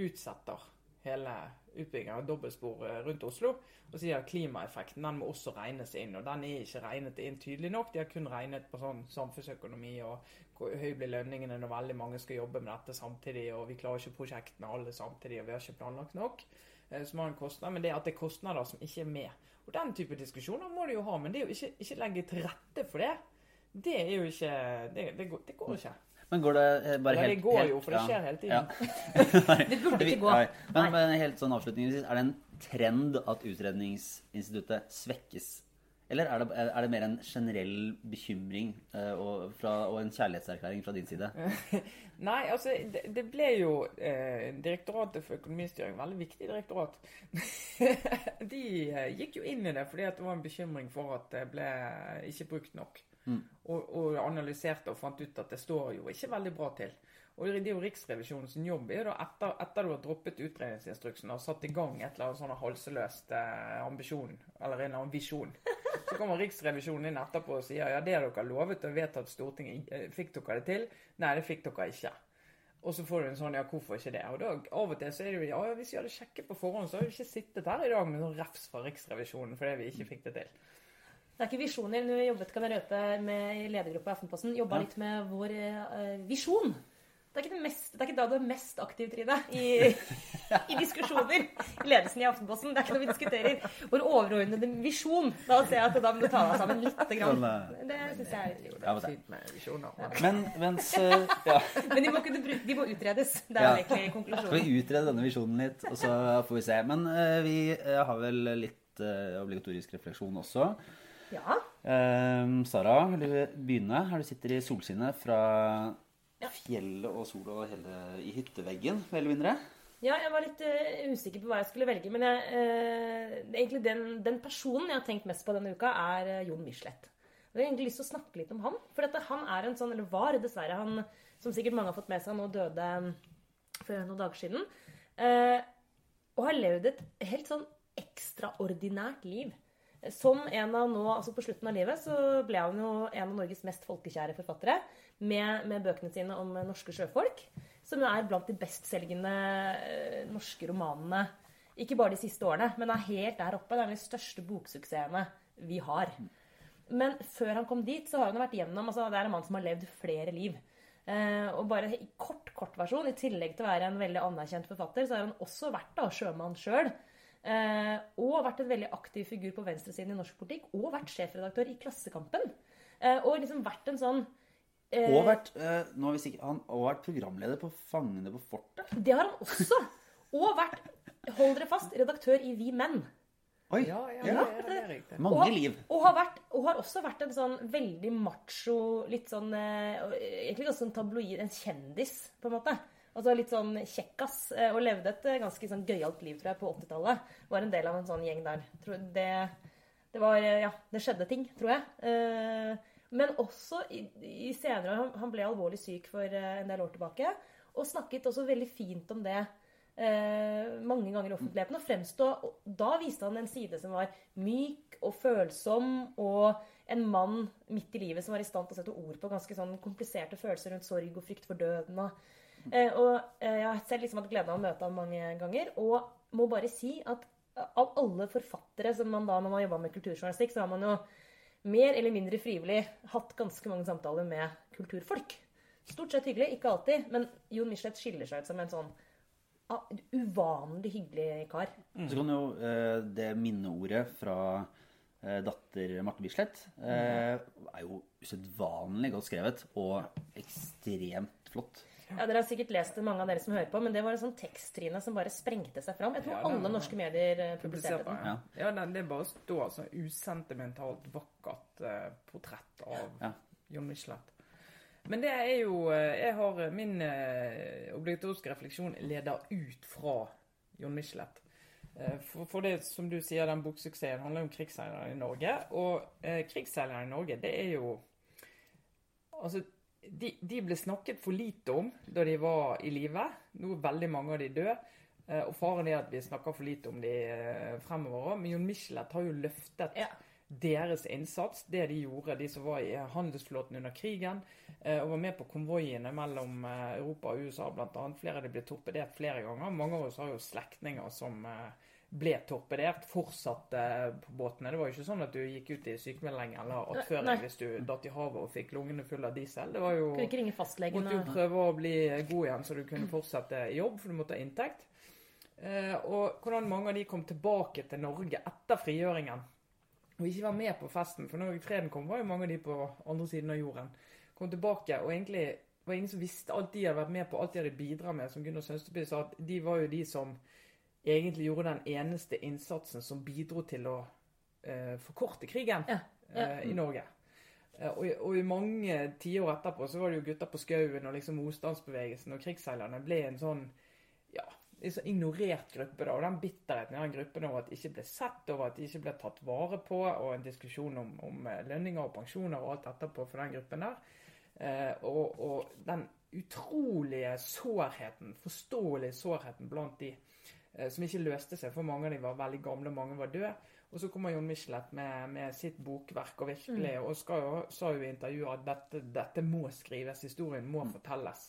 utsetter hele utbyggingen av dobbeltspor eh, rundt Oslo, og sier at klimaeffekten den må også regnes inn. Og den er ikke regnet inn tydelig nok. De har kun regnet på sånn samfunnsøkonomi og hvor høy blir lønningene når veldig mange skal jobbe med dette samtidig, og vi klarer ikke prosjektene alle samtidig, og vi har ikke planlagt nok. eh, Som har en kostnad, men det er at det er kostnader som ikke er med. Og Den type diskusjoner må de jo ha, men det er jo ikke, ikke legge til rette for det. Det er jo ikke Det, det, går, det går ikke. Men går det eh, bare helt det går helt- jo, for det ja. skjer hele tiden. Ja. Det burde ikke gå. Nei. Men, men helt sånn avslutningsvis, er det en trend at Utredningsinstituttet svekkes? Eller er det, er det mer en generell bekymring uh, og, fra, og en kjærlighetserklæring fra din side? Nei, altså det, det ble jo eh, Direktoratet for økonomistyring, veldig viktig direktorat. De eh, gikk jo inn i det fordi at det var en bekymring for at det ble ikke brukt nok. Og, og analyserte og fant ut at det står jo ikke veldig bra til. Og det er jo Riksrevisjonens jobb er da etter, etter du har droppet utredningsinstruksen og satt i gang et eller annet sånn halseløst eh, ambisjon, eller en eller annen visjon, så kommer Riksrevisjonen inn etterpå og sier ja, det dere lovet og vedtatt Stortinget, eh, fikk dere det til? Nei, det fikk dere ikke. Og så får du en sånn ja, hvorfor ikke det? Og da av og til så er det jo ja, hvis vi hadde sjekket på forhånd, så hadde vi ikke sittet her i dag med sånn refs fra Riksrevisjonen fordi vi ikke fikk det til. Det er ikke visjoner. nå jobbet kan jeg røpe, med i ledergruppa i Aftenposten, jobba Ja. litt med vår uh, visjon. Det er, ikke det, mest, det er ikke da du er mest aktiv, Trine, i, i diskusjoner i ledelsen i Aftenposten. Det er ikke noe vi diskuterer. Vår overordnede visjon. Da ser jeg at da må du ta deg sammen litt. Grann. Eh, Det syns jeg er litt Ja, fint med visjoner. men- Men mens eh, ja, Men de må, kunne, bru- de må utredes. Det er Ja. egentlig Skal konklusjonen. vi utrede denne visjonen litt, og så får vi se. Men uh, vi har vel litt uh, obligatorisk refleksjon også. Ja. Um, Sara, vil du begynne? Her du sitter i solskinnet fra fjellet og sola og hele i hytteveggen, mer eller mindre. Ja, jeg var litt uh, usikker på hva jeg skulle velge. Men jeg, uh, egentlig den, den personen jeg har tenkt mest på denne uka, er uh, Jon Michelet. Jeg har egentlig lyst til å snakke litt om han. For dette, han er en sånn, eller var dessverre, han som sikkert mange har fått med seg, nå døde for noen dager siden. Og har levd et helt sånn ekstraordinært liv. Som en av nå, altså På slutten av livet så ble han jo en av Norges mest folkekjære forfattere med, med bøkene sine om norske sjøfolk. som jo er blant de bestselgende eh, norske romanene. Ikke bare de siste årene, men er helt der oppe. Det er de største boksuksessene vi har. Men før han kom dit, så har han vært gjennom altså Det er en mann som har levd flere liv. Eh, og bare i kort, kort versjon, i tillegg til å være en veldig anerkjent forfatter, så har han også vært da sjømann sjøl. Eh, og vært en veldig aktiv figur på venstresiden i norsk politikk. Og vært sjefredaktør i Klassekampen. Eh, og liksom vært en sånn eh, Og vært, eh, nå har vi sikkert, han, og vært programleder på Fangene på fortet. Det har han også. Og vært, hold dere fast, redaktør i Vi Menn. Oi! Ja, ja, Ja. det, er- det er riktig. Mange og, liv. Og har, vært, og har også vært en sånn veldig macho, litt sånn eh, Egentlig ganske sånn tabloid En kjendis, på en måte. Altså litt sånn kjekkas. eh, Og levde et eh, ganske sånn gøyalt liv, tror jeg, på 80-tallet. Var en del av en sånn gjeng der. Det, det var eh, Ja, det skjedde ting, tror jeg. Men også i, i senere han, ble alvorlig syk for en del år tilbake. Og snakket også veldig fint om det eh, mange ganger i offentligheten. Og fremstå Da viste han en side som var myk og følsom, og en mann midt i livet som var i stand til å sette ord på ganske sånn kompliserte følelser rundt sorg og frykt for døden. Og, og eh, jeg har selv liksom hatt gleden av å møte ham mange ganger, og må bare si at av alle forfattere som man da, når man har jobba med kulturjournalistikk, så har man jo mer eller mindre frivillig hatt ganske mange samtaler med kulturfolk. Stort sett hyggelig, ikke alltid, men Jon Michelet skiller seg ut som en sånn ah, uvanlig hyggelig kar. Så kan jo eh, det minneordet fra eh, datter Marte Bislett eh, er jo usedvanlig godt skrevet og ekstremt flott. Ja, Dere har sikkert lest det, mange av dere som hører på, men det var en sånn teksttrine som bare sprengte seg fram. Jeg tror Ja, den alle norske medier eh, publiserte den. ja. ja den, det bare står sånn usentimentalt vakkert eh, portrett av Ja. Jon Michelet. Men det er jo eh, Jeg har min eh, obligatoriske refleksjon leder ut fra Jon Michelet. For, for det som du sier, den boksuksessen handler om krigsseilerne i Norge. Og eh, krigsseilere i Norge, det er jo Altså, de, de ble snakket for lite om da de var i live. Nå er veldig mange av de døde. Eh, Og faren er at vi snakker for lite om de eh, fremover òg. Men Jon Michelet har jo løftet Ja. deres innsats, det de gjorde, de som var i handelsflåten under krigen, eh, og var med på konvoiene mellom eh, Europa og USA bl.a. Flere av de ble torpedert flere ganger. Mange av oss har jo slektninger som eh, ble torpedert, fortsatte på båtene. Det var jo ikke sånn at du gikk ut i sykemelding eller attføring hvis du datt i havet og fikk lungene fulle av diesel. Det var jo Kunne ikke ringe fastlegen måtte jo prøve å bli god igjen så du kunne fortsette i jobb, for du måtte ha inntekt. Eh, og hvordan mange av de kom tilbake til Norge etter frigjøringen. Og ikke var med på festen, for når freden kom, var jo mange av de på andre siden av jorden. Kom tilbake, og egentlig var ingen som visste alt de hadde vært med på, alt de hadde bidratt med. Som Gunnar Sønsteby sa, at de var jo de som egentlig gjorde den eneste innsatsen som bidro til å eh, forkorte krigen Ja, ja. eh, i Norge. Eh, Og, i- og i mange tiår etterpå så var det jo gutter på skauen og liksom motstandsbevegelsen og krigsseilerne ble en sånn ja, en sånn ignorert gruppe. da, Og den bitterheten i den gruppen over at de ikke ble sett, over at de ikke ble tatt vare på, og en diskusjon om, om eh, lønninger og pensjoner og alt etterpå for den gruppen der. Eh, og, og den utrolige sårheten, forståelige sårheten blant de som ikke løste seg, for mange av dem var veldig gamle, mange var døde. Og så kommer Jon Michelet med, med sitt bokverk og virkelig, og skal jo, sa jo i intervjuet at dette, dette må skrives, historien må fortelles.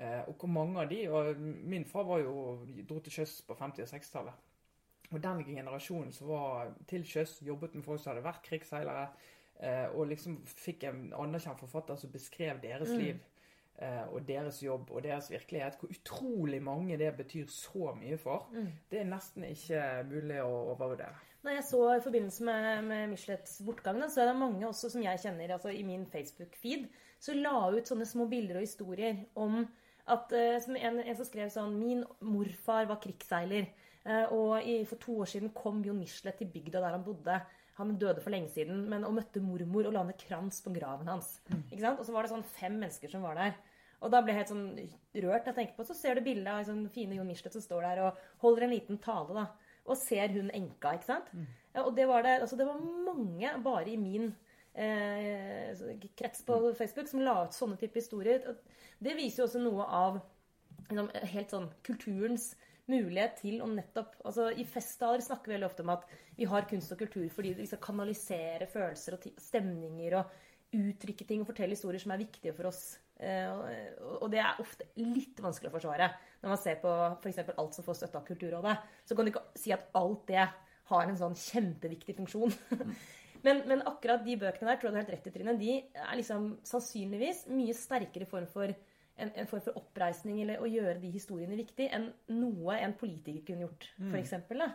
Eh, og hvor mange av de og Min far var jo, dro til sjøs på 50- og 60-tallet. Og den generasjonen som var til sjøs, jobbet med folk som hadde vært krigsseilere, eh, og liksom fikk en anerkjent forfatter som beskrev deres liv eh, og deres jobb og deres virkelighet. Hvor utrolig mange det betyr så mye for. Det er nesten ikke mulig å overvurdere. Når jeg så i forbindelse med, med Michelets bortgang, så er det mange også som jeg kjenner altså i min Facebook-feed, som la ut sånne små bilder og historier om at eh, som en, en som skrev sånn Min morfar var krigsseiler. eh, og i, for to år siden kom Jon Michelet til bygda der han bodde. Han døde for lenge siden, men og møtte mormor og la ned krans på graven hans. Og så var det sånn fem mennesker som var der. Og da ble jeg helt sånn rørt. jeg tenker på, Så ser du bildet av sånn fine Jon Michelet som står der og holder en liten tale. da, Og ser hun enka, ikke sant? Ja, og det var det, altså det var mange bare i min eh, krets på Facebook som la ut sånne type historier. Det viser jo også noe av liksom, helt sånn kulturens mulighet til å nettopp altså I festtaler snakker vi veldig ofte om at vi har kunst og kultur fordi vi skal kanalisere følelser og stemninger og uttrykke ting og fortelle historier som er viktige for oss. Eh, og det er ofte litt vanskelig å forsvare. Når man ser på f.eks. alt som får støtte av Kulturrådet, så kan du ikke si at alt det har en sånn kjempeviktig funksjon. Men, men akkurat de bøkene der tror jeg du har helt rett i, Trine, de er liksom sannsynligvis mye sterkere form for en, en form for oppreisning eller å gjøre de historiene viktig enn noe en politiker kunne gjort, for eksempel, da.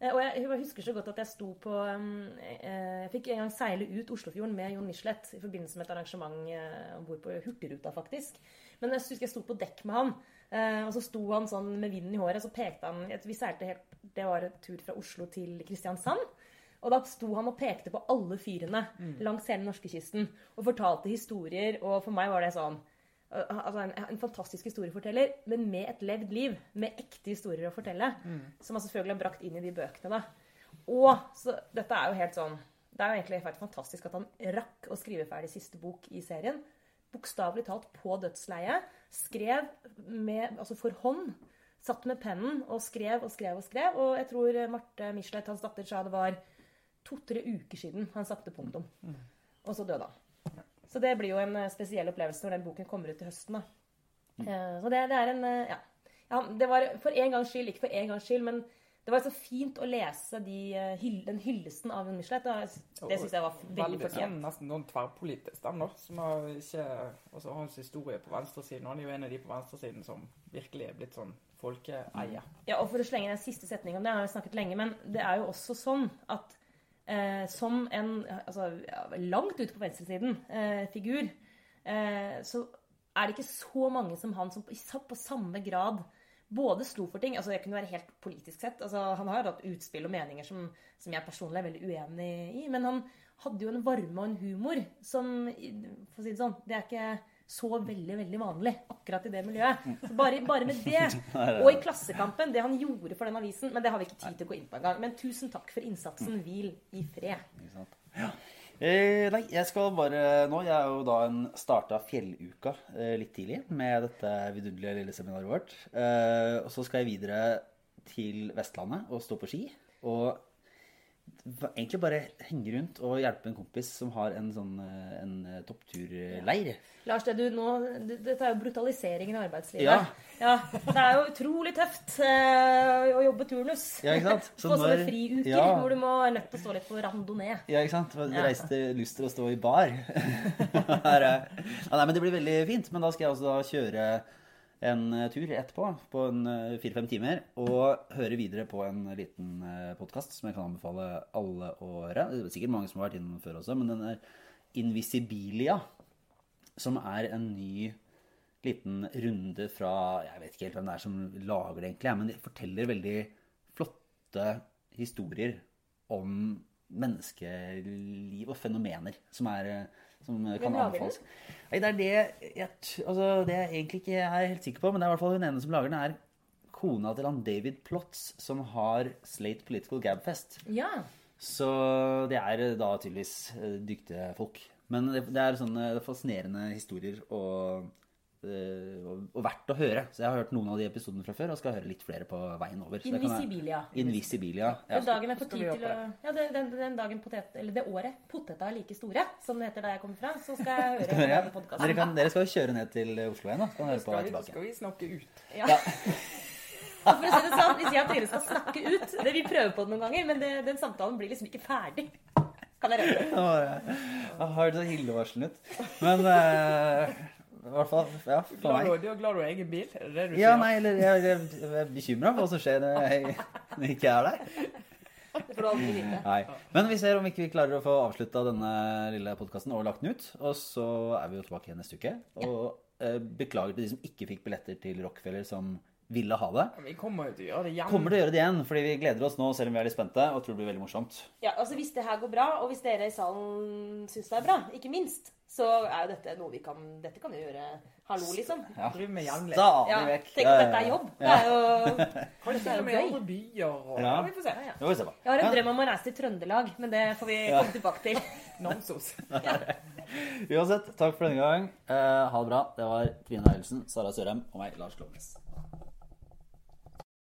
Eh, Og jeg, jeg husker så godt at jeg sto på um, eh, Jeg fikk en gang seile ut Oslofjorden med Jon Michelet i forbindelse med et arrangement eh, om bord på Hurtigruta, faktisk. Men jeg husker jeg sto på dekk med han, og så sto han sånn med vinden i håret, så pekte han Vi seilte helt Det var en tur fra Oslo til Kristiansand. Og da sto han og pekte på alle fyrene langs hele norskekysten og fortalte historier, og for meg var det sånn altså en, en fantastisk historieforteller, men med et levd liv. Med ekte historier å fortelle. Som han selvfølgelig har brakt inn i de bøkene. da. Og så, dette er jo helt sånn Det er jo egentlig fantastisk at han rakk å skrive ferdig siste bok i serien. Bokstavelig talt på dødsleiet. Skrev med, altså for hånd. Satt med pennen og skrev og skrev og skrev. Og jeg tror Marte Michelet, hans datter, sa det var to-tre uker siden han satte punktum. Og så døde han. Så det blir jo en eh, spesiell opplevelse når den boken kommer ut til høsten. da. Mm. Så det, det er en eh, ja. ja. Det var for en gangs skyld, ikke for en gangs skyld, men det var så fint å lese de, eh, den hyllesten av Jon Michelet. Det syns jeg var veldig Veldig fortjent. nesten noen tverrpolitisk, den da. Som har ikke også hans historie på venstresiden. Han er jo en av de på venstresiden som virkelig er blitt sånn folkeeie. Ja, og For å slenge den siste setningen om det, jeg har jo snakket lenge, men det er jo også sånn at eh, som en altså, langt ute på venstresiden eh, figur, eh, så er det ikke så mange som han som på, på samme grad både slo for ting altså Det kunne være helt politisk sett. altså Han har jo hatt utspill og meninger som, som jeg personlig er veldig uenig i. Men han hadde jo en varme og en humor som For å si det sånn, det er ikke så veldig veldig vanlig akkurat i det miljøet. Så bare, bare med det, og i Klassekampen, det han gjorde for den avisen Men det har vi ikke tid til å gå inn på engang. Men tusen takk for innsatsen. Hvil i fred. Ja. Eh, nei, jeg skal bare nå Jeg er jo da en starta fjelluka eh, litt tidlig med dette vidunderlige lille seminaret vårt. Eh, og så skal jeg videre til Vestlandet og stå på ski. Og egentlig bare henge rundt og hjelpe en kompis som har en sånn eh, en toppturleir. Ja. Lars, det du nå, det- dette er jo brutaliseringen av arbeidslivet. Ja. Ja, Det er jo utrolig tøft eh, å jobbe turnus. Ja, ikke sant? Så Få sånne når- friuker Ja. hvor du må er nødt til å stå litt på randonee. Ja, ikke sant? Du Reiste lyst til å stå i bar. Her, eh, ja, nei, men det blir veldig fint. Men da skal jeg også da kjøre en eh, tur etterpå på eh, fire-fem timer. Og høre videre på en liten podkast som jeg kan anbefale alle å høre. Det er sikkert mange som har vært innom før også, men den er Invisibilia. Som er en ny liten runde fra Jeg vet ikke helt hvem det er som lager det, egentlig, men de forteller veldig flotte historier om menneskeliv og fenomener som, er, eh, som kan anbefales. Nei, det er det jeg, altså, det jeg egentlig ikke er helt sikker på, men det er i hvert fall hun ene som lager den, er kona til han David Plotz, som har Slate Political Gabfest. Ja. Så det er da tydeligvis eh, dyktige folk. Men det, det er sånne fascinerende historier og, eh, og, og verdt å høre. Så jeg har hørt noen av de episodene fra før og skal høre litt flere på veien over. Så være- Invisibilia. Invisibilia. Ja. Den dagen jeg får tid til å Ja, den, den, dagen potet, eller det året poteta er like store, som det heter der jeg kommer fra, så skal jeg høre på Ja. podkasten. Dere, kan, dere skal jo kjøre ned til Osloveien, da. Så kan dere høre på Skal vei tilbake. skal vi snakke ut? Ja. Og for å si det sånn, Hvis jeg og Trine skal snakke ut det Vi prøver på det noen ganger, men det, den samtalen blir liksom ikke ferdig. Kan jeg røpe. det? har høres så hillevarslende ut. Men eh, i hvert fall Ja, for Glad meg. du, er glad du har egen bil? Er det det du Ja, sier? nei, eller jeg, jeg, jeg er bekymra for hva som skjer når jeg, når jeg ikke er der. Nei. Men vi ser om ikke vi klarer å få avslutta denne lille podkasten og lagt den ut. Og så er vi jo tilbake igjen neste uke. Og eh, beklager til de som ikke fikk billetter til Rockefeller, som ville ha det. Vi kommer jo til å gjøre det igjen. Kommer til å gjøre det igjen, fordi vi gleder oss nå, selv om vi er litt spente, og tror det blir veldig morsomt. Ja, altså Hvis det her går bra, og hvis dere i salen syns det er bra, ikke minst, så er jo dette noe vi kan Dette kan vi gjøre hallo, liksom. Ja. Drive med Ja, vekk. Tenk at dette er jobb. Det er jo Kanskje det er jo gøy. andre byer. Og, Ja. ja. vi får se. Ja, ja. Jeg har en drøm om å reise til Trøndelag, men det får vi Ja. komme tilbake til. Namsos. Uansett, takk for denne gang. Eh, ha det bra. Det var Trine Eilertsen, Sara Sørheim og meg, Lars Klomnes.